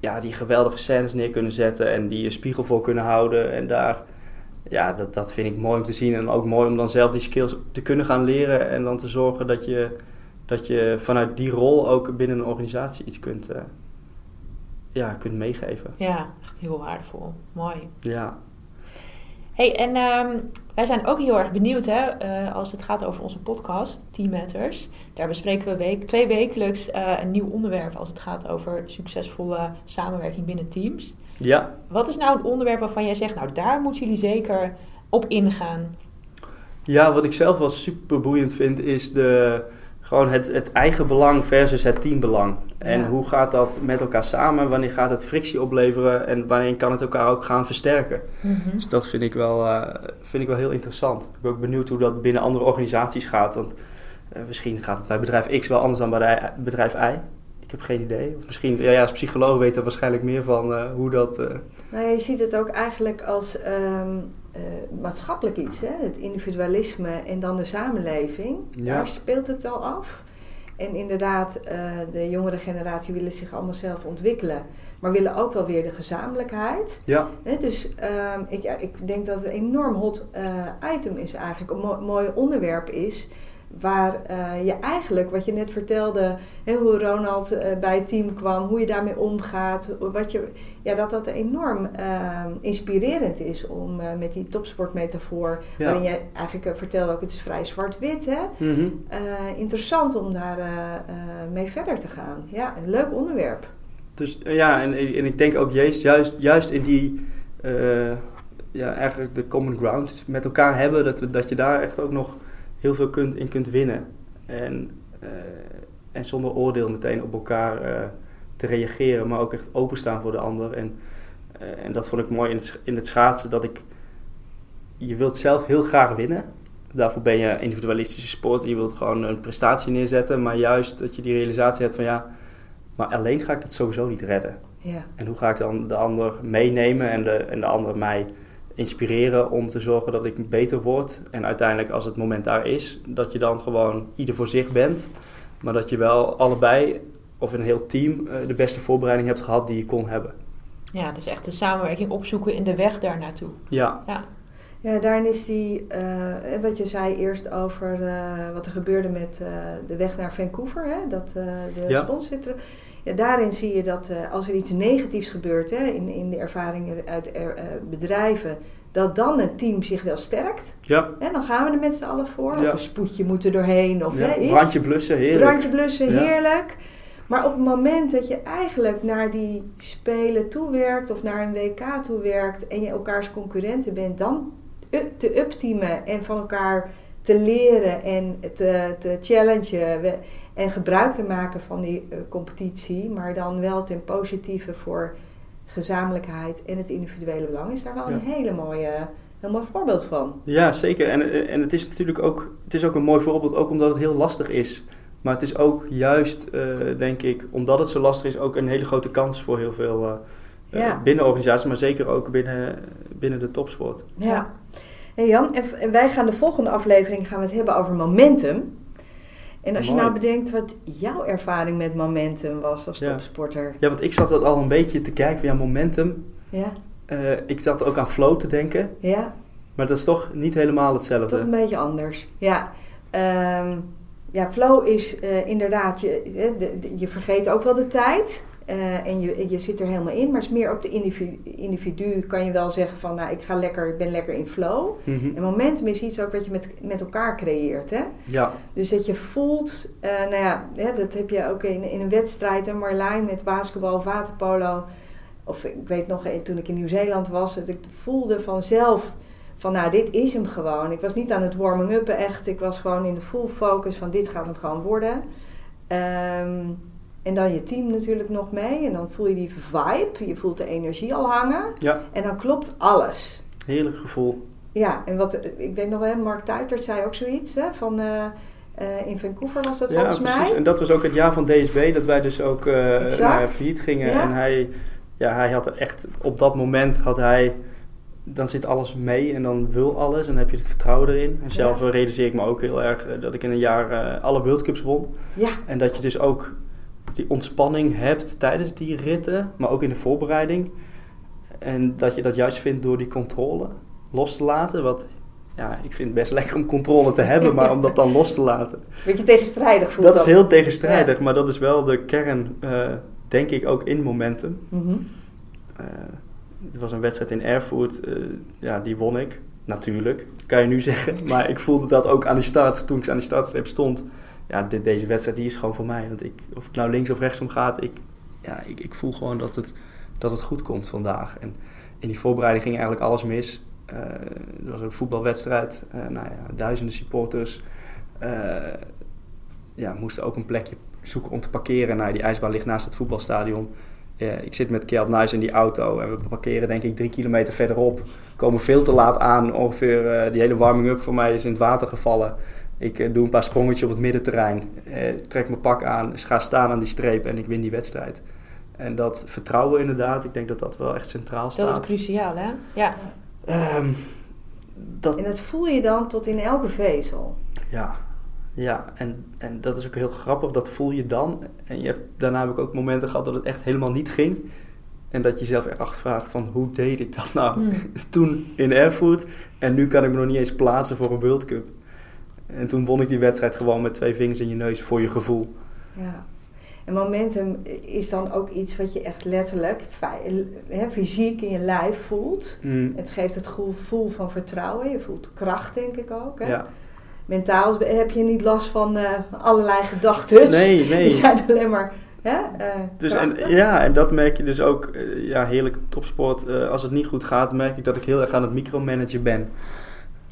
ja, die geweldige scènes neer kunnen zetten en die een spiegel voor kunnen houden. En daar, ja, dat, dat vind ik mooi om te zien. En ook mooi om dan zelf die skills te kunnen gaan leren en dan te zorgen dat je, dat je vanuit die rol ook binnen een organisatie iets kunt, eh, ja, kunt meegeven. Ja, echt heel waardevol. Mooi. Ja, Hey, en ehm, wij zijn ook heel erg benieuwd hè, eh, als het gaat over onze podcast, Team Matters. Daar bespreken we week, twee wekelijks eh, een nieuw onderwerp als het gaat over succesvolle samenwerking binnen teams. ja. Wat is nou een onderwerp waarvan jij zegt, nou daar moeten jullie zeker op ingaan? Ja, wat ik zelf wel super boeiend vind, is de, gewoon het, het eigen belang versus het teambelang. En Ja. hoe gaat dat met elkaar samen? Wanneer gaat het frictie opleveren? En wanneer kan het elkaar ook gaan versterken? Dus dat vind ik wel, eh, vind ik wel heel interessant. Ik ben ook benieuwd hoe dat binnen andere organisaties gaat. Want eh, misschien gaat het bij bedrijf X wel anders dan bij bedrijf Y. Ik heb geen idee. Of misschien, ja, ja, als psycholoog weet er waarschijnlijk meer van eh, hoe dat... Nou, je ziet het ook eigenlijk als ehm, eh, maatschappelijk iets, hè? het individualisme en dan de samenleving. Ja. Daar speelt het al af. En inderdaad, eh, de jongere generatie willen zich allemaal zelf ontwikkelen, maar willen ook wel weer de gezamenlijkheid. ja, dus ehm, ik, ik denk dat het een enorm hot eh, item is eigenlijk, een mo- mooi onderwerp is. Waar eh, je eigenlijk, wat je net vertelde, hè, hoe Ronald eh, bij het team kwam, hoe je daarmee omgaat, wat je, ja, dat dat enorm ehm, inspirerend is om eh, met die topsportmetafoor, ja. waarin jij eigenlijk vertelde ook, het is vrij zwart-wit, hè? Mhm. Interessant om daar mee verder te gaan. Ja, een leuk onderwerp. Dus ja, en, en ik denk ook juist, juist, juist in die, ja, eigenlijk de common ground met elkaar hebben, dat, we, dat je daar echt ook nog heel veel kunt, in kunt winnen. En, eh, en zonder oordeel meteen op elkaar eh, te reageren, maar ook echt openstaan voor de ander. En, eh, en dat vond ik mooi in het, in het schaatsen, dat ik, je wilt zelf heel graag winnen. Daarvoor ben je individualistische sport, je wilt gewoon een prestatie neerzetten, maar juist dat je die realisatie hebt van ja, maar alleen ga ik dat sowieso niet redden. Ja. En hoe ga ik dan de ander meenemen en de, en de ander mij inspireren om te zorgen dat ik beter word. En uiteindelijk als het moment daar is, dat je dan gewoon ieder voor zich bent. Maar dat je wel allebei of een heel team eh, de beste voorbereiding hebt gehad die je kon hebben. Ja, dus echt de samenwerking opzoeken in de weg daar naartoe. Ja, Ja. Ja, daarin is die, eh, wat je zei eerst over eh, wat er gebeurde met eh, de weg naar Vancouver, hè, dat eh, de Ja. Ja, daarin zie je dat eh, als er iets negatiefs gebeurt hè, in, in de ervaringen uit er, eh, bedrijven, dat dan het team zich wel sterkt. ja, Hè, dan gaan we er met z'n allen voor. Ja. Of een spoedje moet er doorheen. Of ja. hè, iets. brandje blussen, heerlijk. Brandje blussen, heerlijk. Maar op het moment dat je eigenlijk naar die spelen toewerkt of naar een WK toewerkt en je elkaars concurrenten bent, dan up- te upteamen en van elkaar te leren en te, te challengen en gebruik te maken van die eh, competitie, maar dan wel ten positieve voor gezamenlijkheid en het individuele belang, is daar wel een hele mooie, heel mooi voorbeeld van. Ja, zeker. En, en het is natuurlijk ook, het is ook een mooi voorbeeld, ook omdat het heel lastig is. Maar het is ook juist, eh, denk ik, omdat het zo lastig is, ook een hele grote kans voor heel veel eh, eh, Ja. binnen organisaties, maar zeker ook binnen, binnen de topsport. Ja. Hey Jan, en wij gaan de volgende aflevering gaan we het hebben over momentum. En als je nou bedenkt wat jouw ervaring met momentum was als Ja. topsporter. Ja, want ik zat dat al een beetje te kijken van ja, momentum. Ja, Eh, ik zat ook aan flow te denken, ja, maar dat is toch niet helemaal toch een hetzelfde. beetje anders. Ja, Ehm, ja flow is eh, inderdaad, je, eh, je vergeet ook wel de tijd. Eh, en je, je zit er helemaal in, maar het is meer op de individu, individu kan je wel zeggen van, nou, ik ga lekker, ik ben lekker in flow. Mhm. En momentum is iets ook wat je met, met elkaar creëert, hè? Ja, Dus dat je voelt, eh, nou ja, hè, dat heb je ook in, in een wedstrijd, hè, Marlijn met basketbal, waterpolo. Of ik weet nog, eh, toen ik in Nieuw-Zeeland was, dat ik voelde vanzelf van, nou, dit is hem gewoon. Ik was niet aan het warming-uppen echt, ik was gewoon in de full focus van, dit gaat hem gewoon worden. Ehm, en dan je team natuurlijk nog mee en dan voel je die vibe, je voelt de energie al hangen. ja, En dan klopt alles. heerlijk gevoel. Ja, en wat, ik weet nog wel, Mark Tuitert zei ook zoiets, hè, van eh, eh, in Vancouver was dat Ja, volgens precies. mij. En dat was ook het jaar van DSB, dat wij dus ook Exact. naar failliet gingen. Ja. En hij, ja, hij had er echt, op dat moment had hij, dan zit alles mee en dan wil alles en dan heb je het vertrouwen erin. En zelf Ja. realiseer ik me ook heel erg dat ik in een jaar alle World Cups won. Ja, En dat je dus ook die ontspanning hebt tijdens die ritten, maar ook in de voorbereiding. En dat je dat juist vindt door die controle los te laten. Wat, ja, ik vind het best lekker om controle te hebben, maar om dat dan los te laten. beetje tegenstrijdig voelt Dat dat. is heel tegenstrijdig, maar dat is wel de kern, eh, denk ik, ook in momentum. Eh, het was een wedstrijd in Erfurt, eh, ja, die won ik. Natuurlijk, kan je nu zeggen. Maar ik voelde dat ook aan die start, toen ik aan die startstreep stond. Ja, dit, deze wedstrijd die is gewoon voor mij. Want ik, of het nou links of rechts om gaat, ik, ja, ik, ik voel gewoon dat het, dat het goed komt vandaag. En in die voorbereiding ging eigenlijk alles mis. Eh er was een voetbalwedstrijd, eh, nou ja, duizenden supporters. eh, ja, moesten ook een plekje zoeken om te parkeren. Nou, die ijsbaan ligt naast het voetbalstadion. Ik zit met Kjeld Nuis in die auto en we parkeren denk ik drie kilometer verderop. Komen veel te laat aan. Ongeveer die hele warming-up voor mij is in het water gevallen. Ik eh, doe een paar sprongetjes op het middenterrein. eh, trek mijn pak aan, ga staan aan die streep en ik win die wedstrijd. En dat vertrouwen inderdaad, ik denk dat dat wel echt centraal staat. Dat is cruciaal, hè? Ja. Ehm, dat, En dat voel je dan tot in elke vezel. Ja, ja. En, en dat is ook heel grappig, dat voel je dan. En je hebt, daarna heb ik ook momenten gehad dat het echt helemaal niet ging. En dat je jezelf echt afvraagt van hoe deed ik dat nou Hmm. toen in Erfurt. En nu kan ik me nog niet eens plaatsen voor een World Cup. En toen won ik die wedstrijd gewoon met twee vingers in je neus voor je gevoel. Ja. En momentum is dan ook iets wat je echt letterlijk, fysiek in je lijf voelt. Mm, Het geeft het gevoel van vertrouwen. Je voelt kracht, denk ik ook. Hè? ja. Mentaal heb je niet last van eh, allerlei gedachten. Nee, Die nee. zijn alleen maar hè, eh, Dus en, krachtig. ja, en dat merk je dus ook, eh, ja, heerlijk topsport. als het niet goed gaat, merk ik dat ik heel erg aan het micromanagen ben.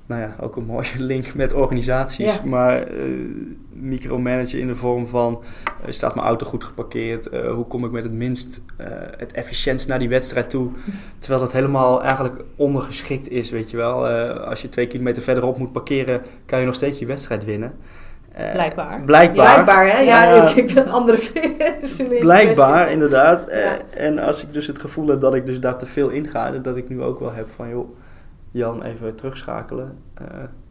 Nou ja, ook een mooie link met organisaties. Ja. Maar eh micromanagen in de vorm van, eh, staat mijn auto goed geparkeerd? Eh, hoe kom ik met het minst, het efficiëntst naar die wedstrijd toe? Terwijl dat helemaal eigenlijk ondergeschikt is, weet je wel. Als je twee kilometer verderop moet parkeren, kan je nog steeds die wedstrijd winnen. Blijkbaar. Blijkbaar. Blijkbaar, hè? Ja, Ja. ik, ik ben andere Blijkbaar, inderdaad. Ja. en als ik dus het gevoel heb dat ik dus daar te veel in ga, dat ik nu ook wel heb van, joh, Jan, even terugschakelen. Eh,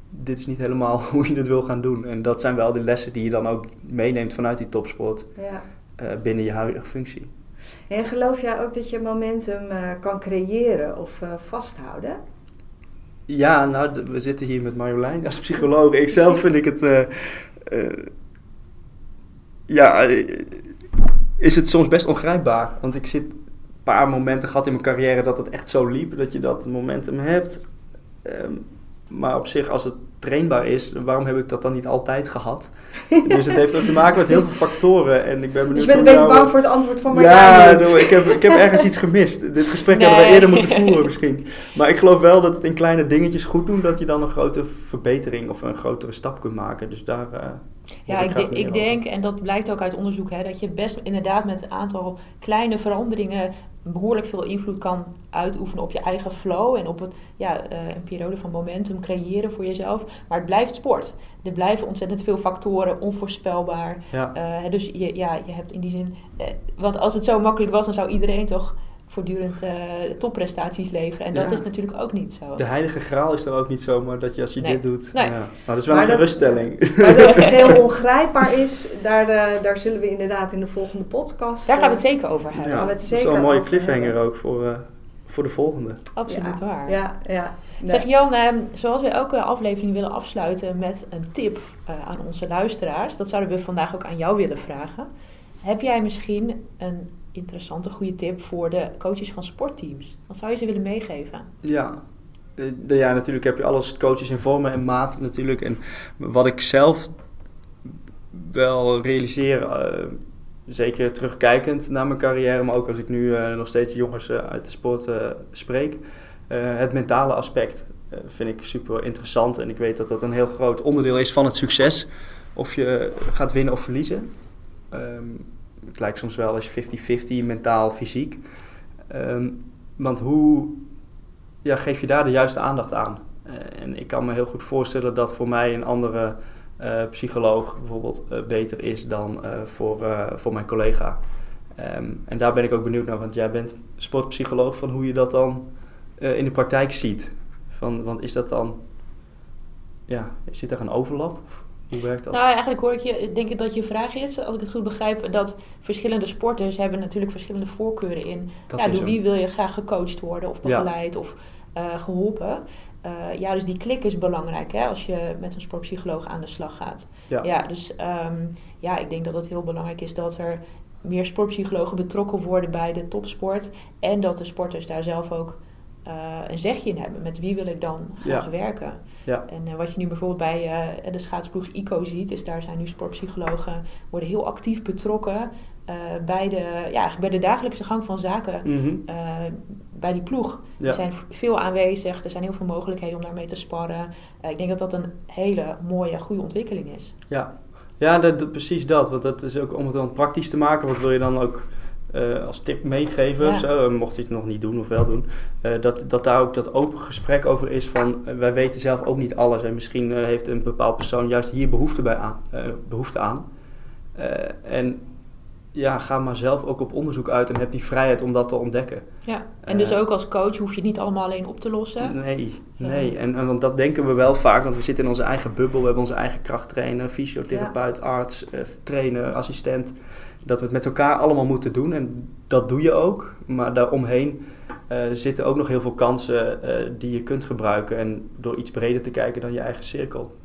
dit is niet helemaal hoe je het wil gaan doen. En dat zijn wel de lessen die je dan ook meeneemt vanuit die topsport Ja. eh, binnen je huidige functie. En geloof jij ook dat je momentum eh, kan creëren of vasthouden? Ja, nou, we zitten hier met Marjolein als psycholoog. Ik zelf vind ik het. ja, is het soms best ongrijpbaar. Want ik zit paar momenten gehad in mijn carrière dat het echt zo liep. Dat je dat momentum hebt. Ehm, maar op zich, als het trainbaar is, waarom heb ik dat dan niet altijd gehad? dus het heeft ook te maken met heel veel factoren. En ik ben benieuwd dus je bent een beetje bang voor het antwoord van Marjolein. Ja, ik heb, ik heb ergens iets gemist. Dit gesprek hadden we eerder moeten voeren misschien. Maar ik geloof wel dat het in kleine dingetjes goed doen, dat je dan een grote verbetering of een grotere stap kunt maken. Dus daar... Uh, ja, ik, ik denk, en dat blijkt ook uit onderzoek, hè, dat je best inderdaad met een aantal kleine veranderingen behoorlijk veel invloed kan uitoefenen op je eigen flow en op het, ja, uh, een periode van momentum creëren voor jezelf. Maar het blijft sport. Er blijven ontzettend veel factoren, onvoorspelbaar. Ja. Uh, dus je, ja, je hebt in die zin. Uh, want als het zo makkelijk was, dan zou iedereen toch voortdurend uh, topprestaties leveren. En dat is natuurlijk ook niet zo. De heilige graal is er ook niet zomaar dat je als je dit doet... Ja. Maar dat is wel een geruststelling. Maar dat het heel ongrijpbaar is, daar, uh, daar zullen we inderdaad in de volgende podcast... Daar gaan we het zeker over hebben. Ja, dat is wel een mooie cliffhanger ook voor, uh, voor de volgende. Absoluut waar. Ja, ja. Zeg Jan, ehm, zoals we elke aflevering willen afsluiten met een tip aan onze luisteraars... dat zouden we vandaag ook aan jou willen vragen. Heb jij misschien een interessante, goede tip voor de coaches van sportteams? Wat zou je ze willen meegeven? Ja, eh, ja, natuurlijk heb je alles coaches in vormen en maat natuurlijk. En wat ik zelf wel realiseer, uh, zeker terugkijkend naar mijn carrière, maar ook als ik nu uh, nog steeds jongens uit de sport spreek, het mentale aspect vind ik super interessant. En ik weet dat dat een heel groot onderdeel is van het succes. Of je gaat winnen of verliezen. Um, het lijkt soms wel eens 50-50 mentaal, fysiek. Ehm, want hoe ja, geef je daar de juiste aandacht aan? Uh, en ik kan me heel goed voorstellen dat voor mij een andere uh, psycholoog bijvoorbeeld uh, beter is dan voor, voor mijn collega. Um, en daar ben ik ook benieuwd naar, want jij bent sportpsycholoog, van hoe je dat dan in de praktijk ziet. Van, want is dat dan, ja, zit er een overlap? Hoe werkt dat? Nou, eigenlijk hoor ik je, denk ik dat je vraag is, als ik het goed begrijp, dat verschillende sporters hebben natuurlijk verschillende voorkeuren in. Dat ja, door wie wil je graag gecoacht worden of begeleid of uh, geholpen? Uh, ja, dus die klik is belangrijk hè, als je met een sportpsycholoog aan de slag gaat. Ja, ja dus um, ja, ik denk dat het heel belangrijk is dat er meer sportpsychologen betrokken worden bij de topsport. En dat de sporters daar zelf ook een zegje in hebben. Met wie wil ik dan ja. werken? Ja. En uh, wat je nu bijvoorbeeld bij uh, de schaatsploeg ICO ziet, is daar zijn nu sportpsychologen worden heel actief betrokken bij, de, ja, bij de dagelijkse gang van zaken mm-hmm. bij die ploeg. Ja. Er zijn veel aanwezig, er zijn heel veel mogelijkheden om daarmee te sparren. ik denk dat dat een hele mooie, goede ontwikkeling is. Ja, ja dat, dat, precies dat. Want dat is ook om het dan praktisch te maken. Wat wil je dan ook uh, als tip meegeven, zo, eh, mocht je het nog niet doen of wel doen, uh, dat, dat daar ook dat open gesprek over is van wij weten zelf ook niet alles en misschien heeft een bepaald persoon juist hier behoefte, bij aan, behoefte aan. en ja, ga maar zelf ook op onderzoek uit en heb die vrijheid om dat te ontdekken. Ja, en dus ook als coach hoef je het niet allemaal alleen op te lossen? Nee, nee. En, en, want dat denken we wel vaak, want we zitten in onze eigen bubbel. We hebben onze eigen krachttrainer, fysiotherapeut, arts, trainer, assistent dat we het met elkaar allemaal moeten doen. En dat doe je ook. Maar daaromheen uh, zitten ook nog heel veel kansen uh, die je kunt gebruiken. En door iets breder te kijken dan je eigen cirkel.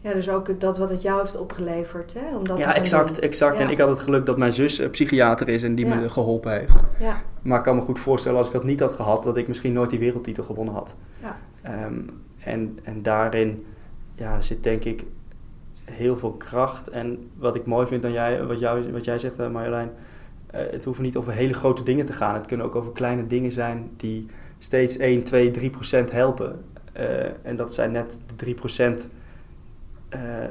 Ja, dus ook dat wat het jou heeft opgeleverd. Hè? Om ja, exact. exact. En ik had het geluk dat mijn zus uh, psychiater is en die me geholpen heeft. Ja. Maar ik kan me goed voorstellen als ik dat niet had gehad, dat ik misschien nooit die wereldtitel gewonnen had. Ja. Um, en, en daarin ja, zit denk ik heel veel kracht. En wat ik mooi vind aan jij, wat, jou, wat jij zegt, eh, Marjolein, uh, het hoeft niet over hele grote dingen te gaan. Het kunnen ook over kleine dingen zijn die steeds 1, 2, 3 procent helpen. Uh, en dat zijn net de 3 procent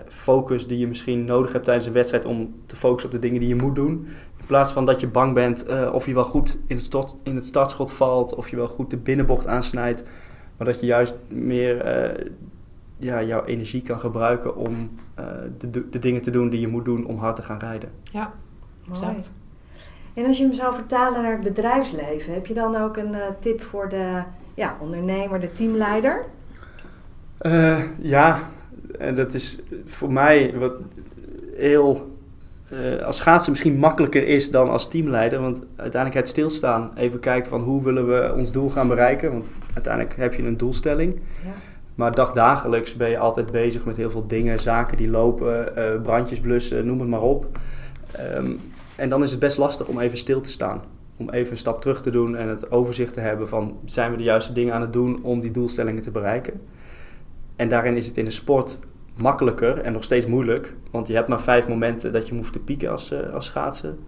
focus die je misschien nodig hebt tijdens een wedstrijd om te focussen op de dingen die je moet doen. In plaats van dat je bang bent of je wel goed in het, in het startschot valt, of je wel goed de binnenbocht aansnijdt. Maar dat je juist meer ja, jouw energie kan gebruiken om uh, de, de dingen te doen die je moet doen om hard te gaan rijden. Ja, exact. En als je hem zou vertalen naar het bedrijfsleven, heb je dan ook een uh, tip voor de ja, ondernemer, de teamleider? Uh, ja, en dat is voor mij wat heel als schaatsen misschien makkelijker is dan als teamleider. Want uiteindelijk het stilstaan, even kijken van hoe willen we ons doel gaan bereiken. Want uiteindelijk heb je een doelstelling. Ja. Maar dagdagelijks ben je altijd bezig met heel veel dingen, zaken die lopen, uh, brandjes blussen, noem het maar op. Um, en dan is het best lastig om even stil te staan. Om even een stap terug te doen en het overzicht te hebben van zijn we de juiste dingen aan het doen om die doelstellingen te bereiken. En daarin is het in de sport makkelijker en nog steeds moeilijk. Want je hebt maar vijf momenten dat je hoeft te pieken als, uh, als schaatsen.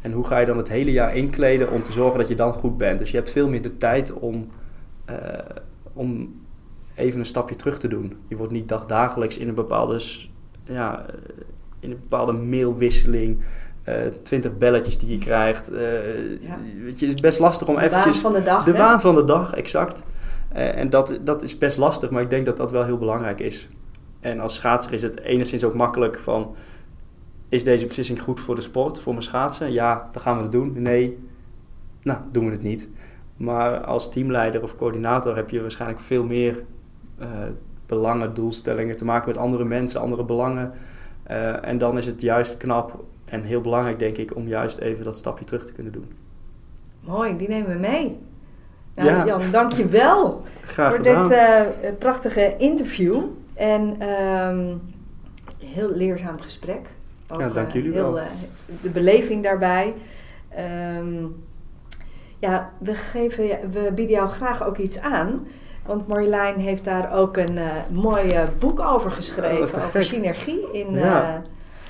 En hoe ga je dan het hele jaar inkleden om te zorgen dat je dan goed bent? Dus je hebt veel meer de tijd om, uh, om even een stapje terug te doen. Je wordt niet dagdagelijks in een bepaalde, ja, in een bepaalde mailwisseling. Uh, twintig belletjes die je krijgt. Uh, ja. weet je, het is best lastig om de eventjes... De waan van de dag. De waan van de dag, exact. Uh, en dat, dat is best lastig, maar ik denk dat dat wel heel belangrijk is. En als schaatser is het enigszins ook makkelijk van... Is deze beslissing goed voor de sport, voor mijn schaatsen? Ja, dan gaan we het doen. Nee, nou, doen we het niet. Maar als teamleider of coördinator heb je waarschijnlijk veel meer belangen, doelstellingen te maken met andere mensen, andere belangen. en dan is het juist knap en heel belangrijk, denk ik, om juist even dat stapje terug te kunnen doen. Mooi, die nemen we mee. Nou, ja. Jan, dank je wel voor dit uh, prachtige interview. En um, heel leerzaam gesprek. Ook, ja, dank jullie uh, heel, wel. Uh, de beleving daarbij. Um, ja, we, geven, we bieden jou graag ook iets aan. Want Marjolein heeft daar ook een mooi boek over geschreven. Oh, over synergie in ja.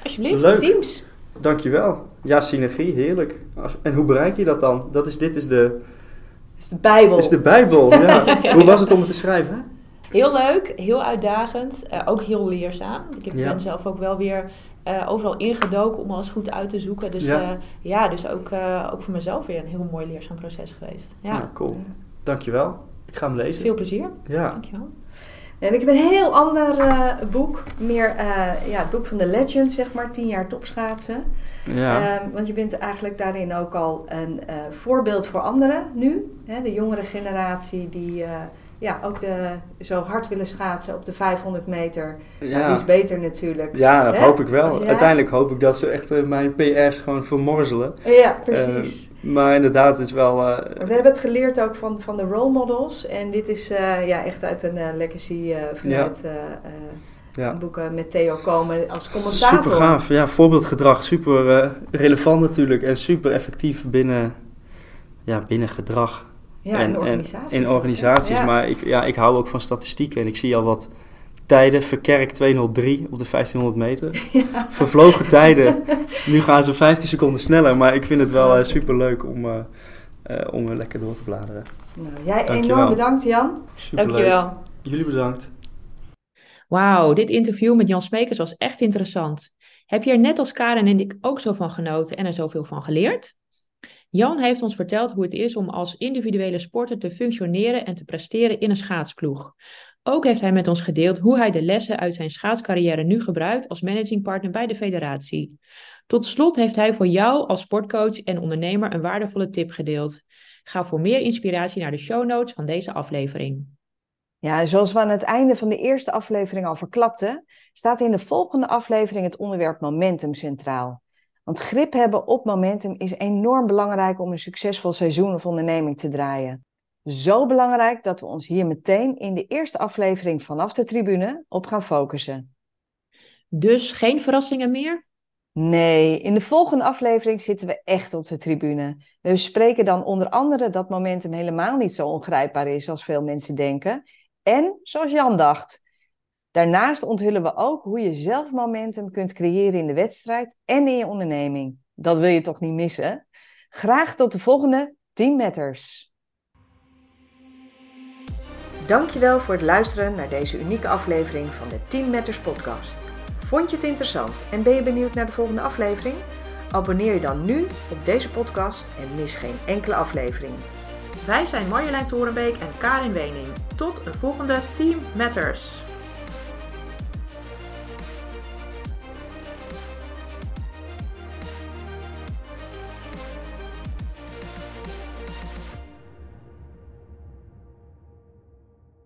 Alsjeblieft. Leuk. teams. Dankjewel. Ja, synergie, heerlijk. En hoe bereik je dat dan? Dat is, dit is de... is de Bijbel. is de Bijbel, ja. hoe was het om het te schrijven? Heel leuk, heel uitdagend, uh, ook heel leerzaam. Ik ja. ben zelf ook wel weer uh, overal ingedoken om alles goed uit te zoeken. Dus ja, uh, ja dus ook, ook voor mezelf weer een heel mooi leerzaam proces geweest. Ja, ja cool. Dankjewel. Ik ga hem lezen. Veel plezier. Ja. Dankjewel. En ik heb een heel ander uh, boek. Meer uh, ja, het boek van de legend, zeg maar. 10 jaar topschaatsen. Ja. Um, want je bent eigenlijk daarin ook al een uh, voorbeeld voor anderen nu. Hè, de jongere generatie die ja, ook de, zo hard willen schaatsen op de 500 meter. Ja. Dat is beter natuurlijk. Ja, dat hoop ik wel. Uiteindelijk hoop ik dat ze echt mijn PR's gewoon vermorzelen. Ja, precies. maar inderdaad, het is wel... We hebben het geleerd ook van, van de role models. En dit is ja, echt uit een legacy vanuit ja. boeken met Theo Komen als commentator. Super gaaf. Ja, voorbeeldgedrag. Super relevant natuurlijk. En super effectief binnen, ja, binnen gedrag. Ja, en, in organisaties. En in organisaties. Ja. Maar ik, ja, ik hou ook van statistieken. En ik zie al wat tijden. Verkerk 203 op de 1500 meter. Ja. Vervlogen tijden. Nu gaan ze 15 seconden sneller. Maar ik vind het wel uh, super leuk om, uh, uh, om er lekker door te bladeren. Nou, jij Dankjewel. enorm bedankt, Jan. Superleuk. Dankjewel. Jullie bedankt. Wauw, dit interview met Jan Smekers was echt interessant. Heb je er net als Karen en ik ook zo van genoten en er zoveel van geleerd? Jan heeft ons verteld hoe het is om als individuele sporter te functioneren en te presteren in een schaatsploeg. Ook heeft hij met ons gedeeld hoe hij de lessen uit zijn schaatscarrière nu gebruikt als managingpartner bij de federatie. Tot slot heeft hij voor jou als sportcoach en ondernemer een waardevolle tip gedeeld. Ga voor meer inspiratie naar de show notes van deze aflevering. Ja, zoals we aan het einde van de eerste aflevering al verklapten, staat in de volgende aflevering het onderwerp momentum centraal. Want grip hebben op momentum is enorm belangrijk om een succesvol seizoen of onderneming te draaien. Zo belangrijk dat we ons hier meteen in de eerste aflevering vanaf de tribune op gaan focussen. Dus geen verrassingen meer? Nee, in de volgende aflevering zitten we echt op de tribune. We bespreken dan onder andere dat momentum helemaal niet zo ongrijpbaar is als veel mensen denken. En zoals Jan dacht. Daarnaast onthullen we ook hoe je zelf momentum kunt creëren in de wedstrijd en in je onderneming. Dat wil je toch niet missen? Graag tot de volgende Team Matters. Dankjewel voor het luisteren naar deze unieke aflevering van de Team Matters podcast. Vond je het interessant en ben je benieuwd naar de volgende aflevering? Abonneer je dan nu op deze podcast en mis geen enkele aflevering. Wij zijn Marjolein Torenbeek en Karin Wening. Tot een volgende Team Matters.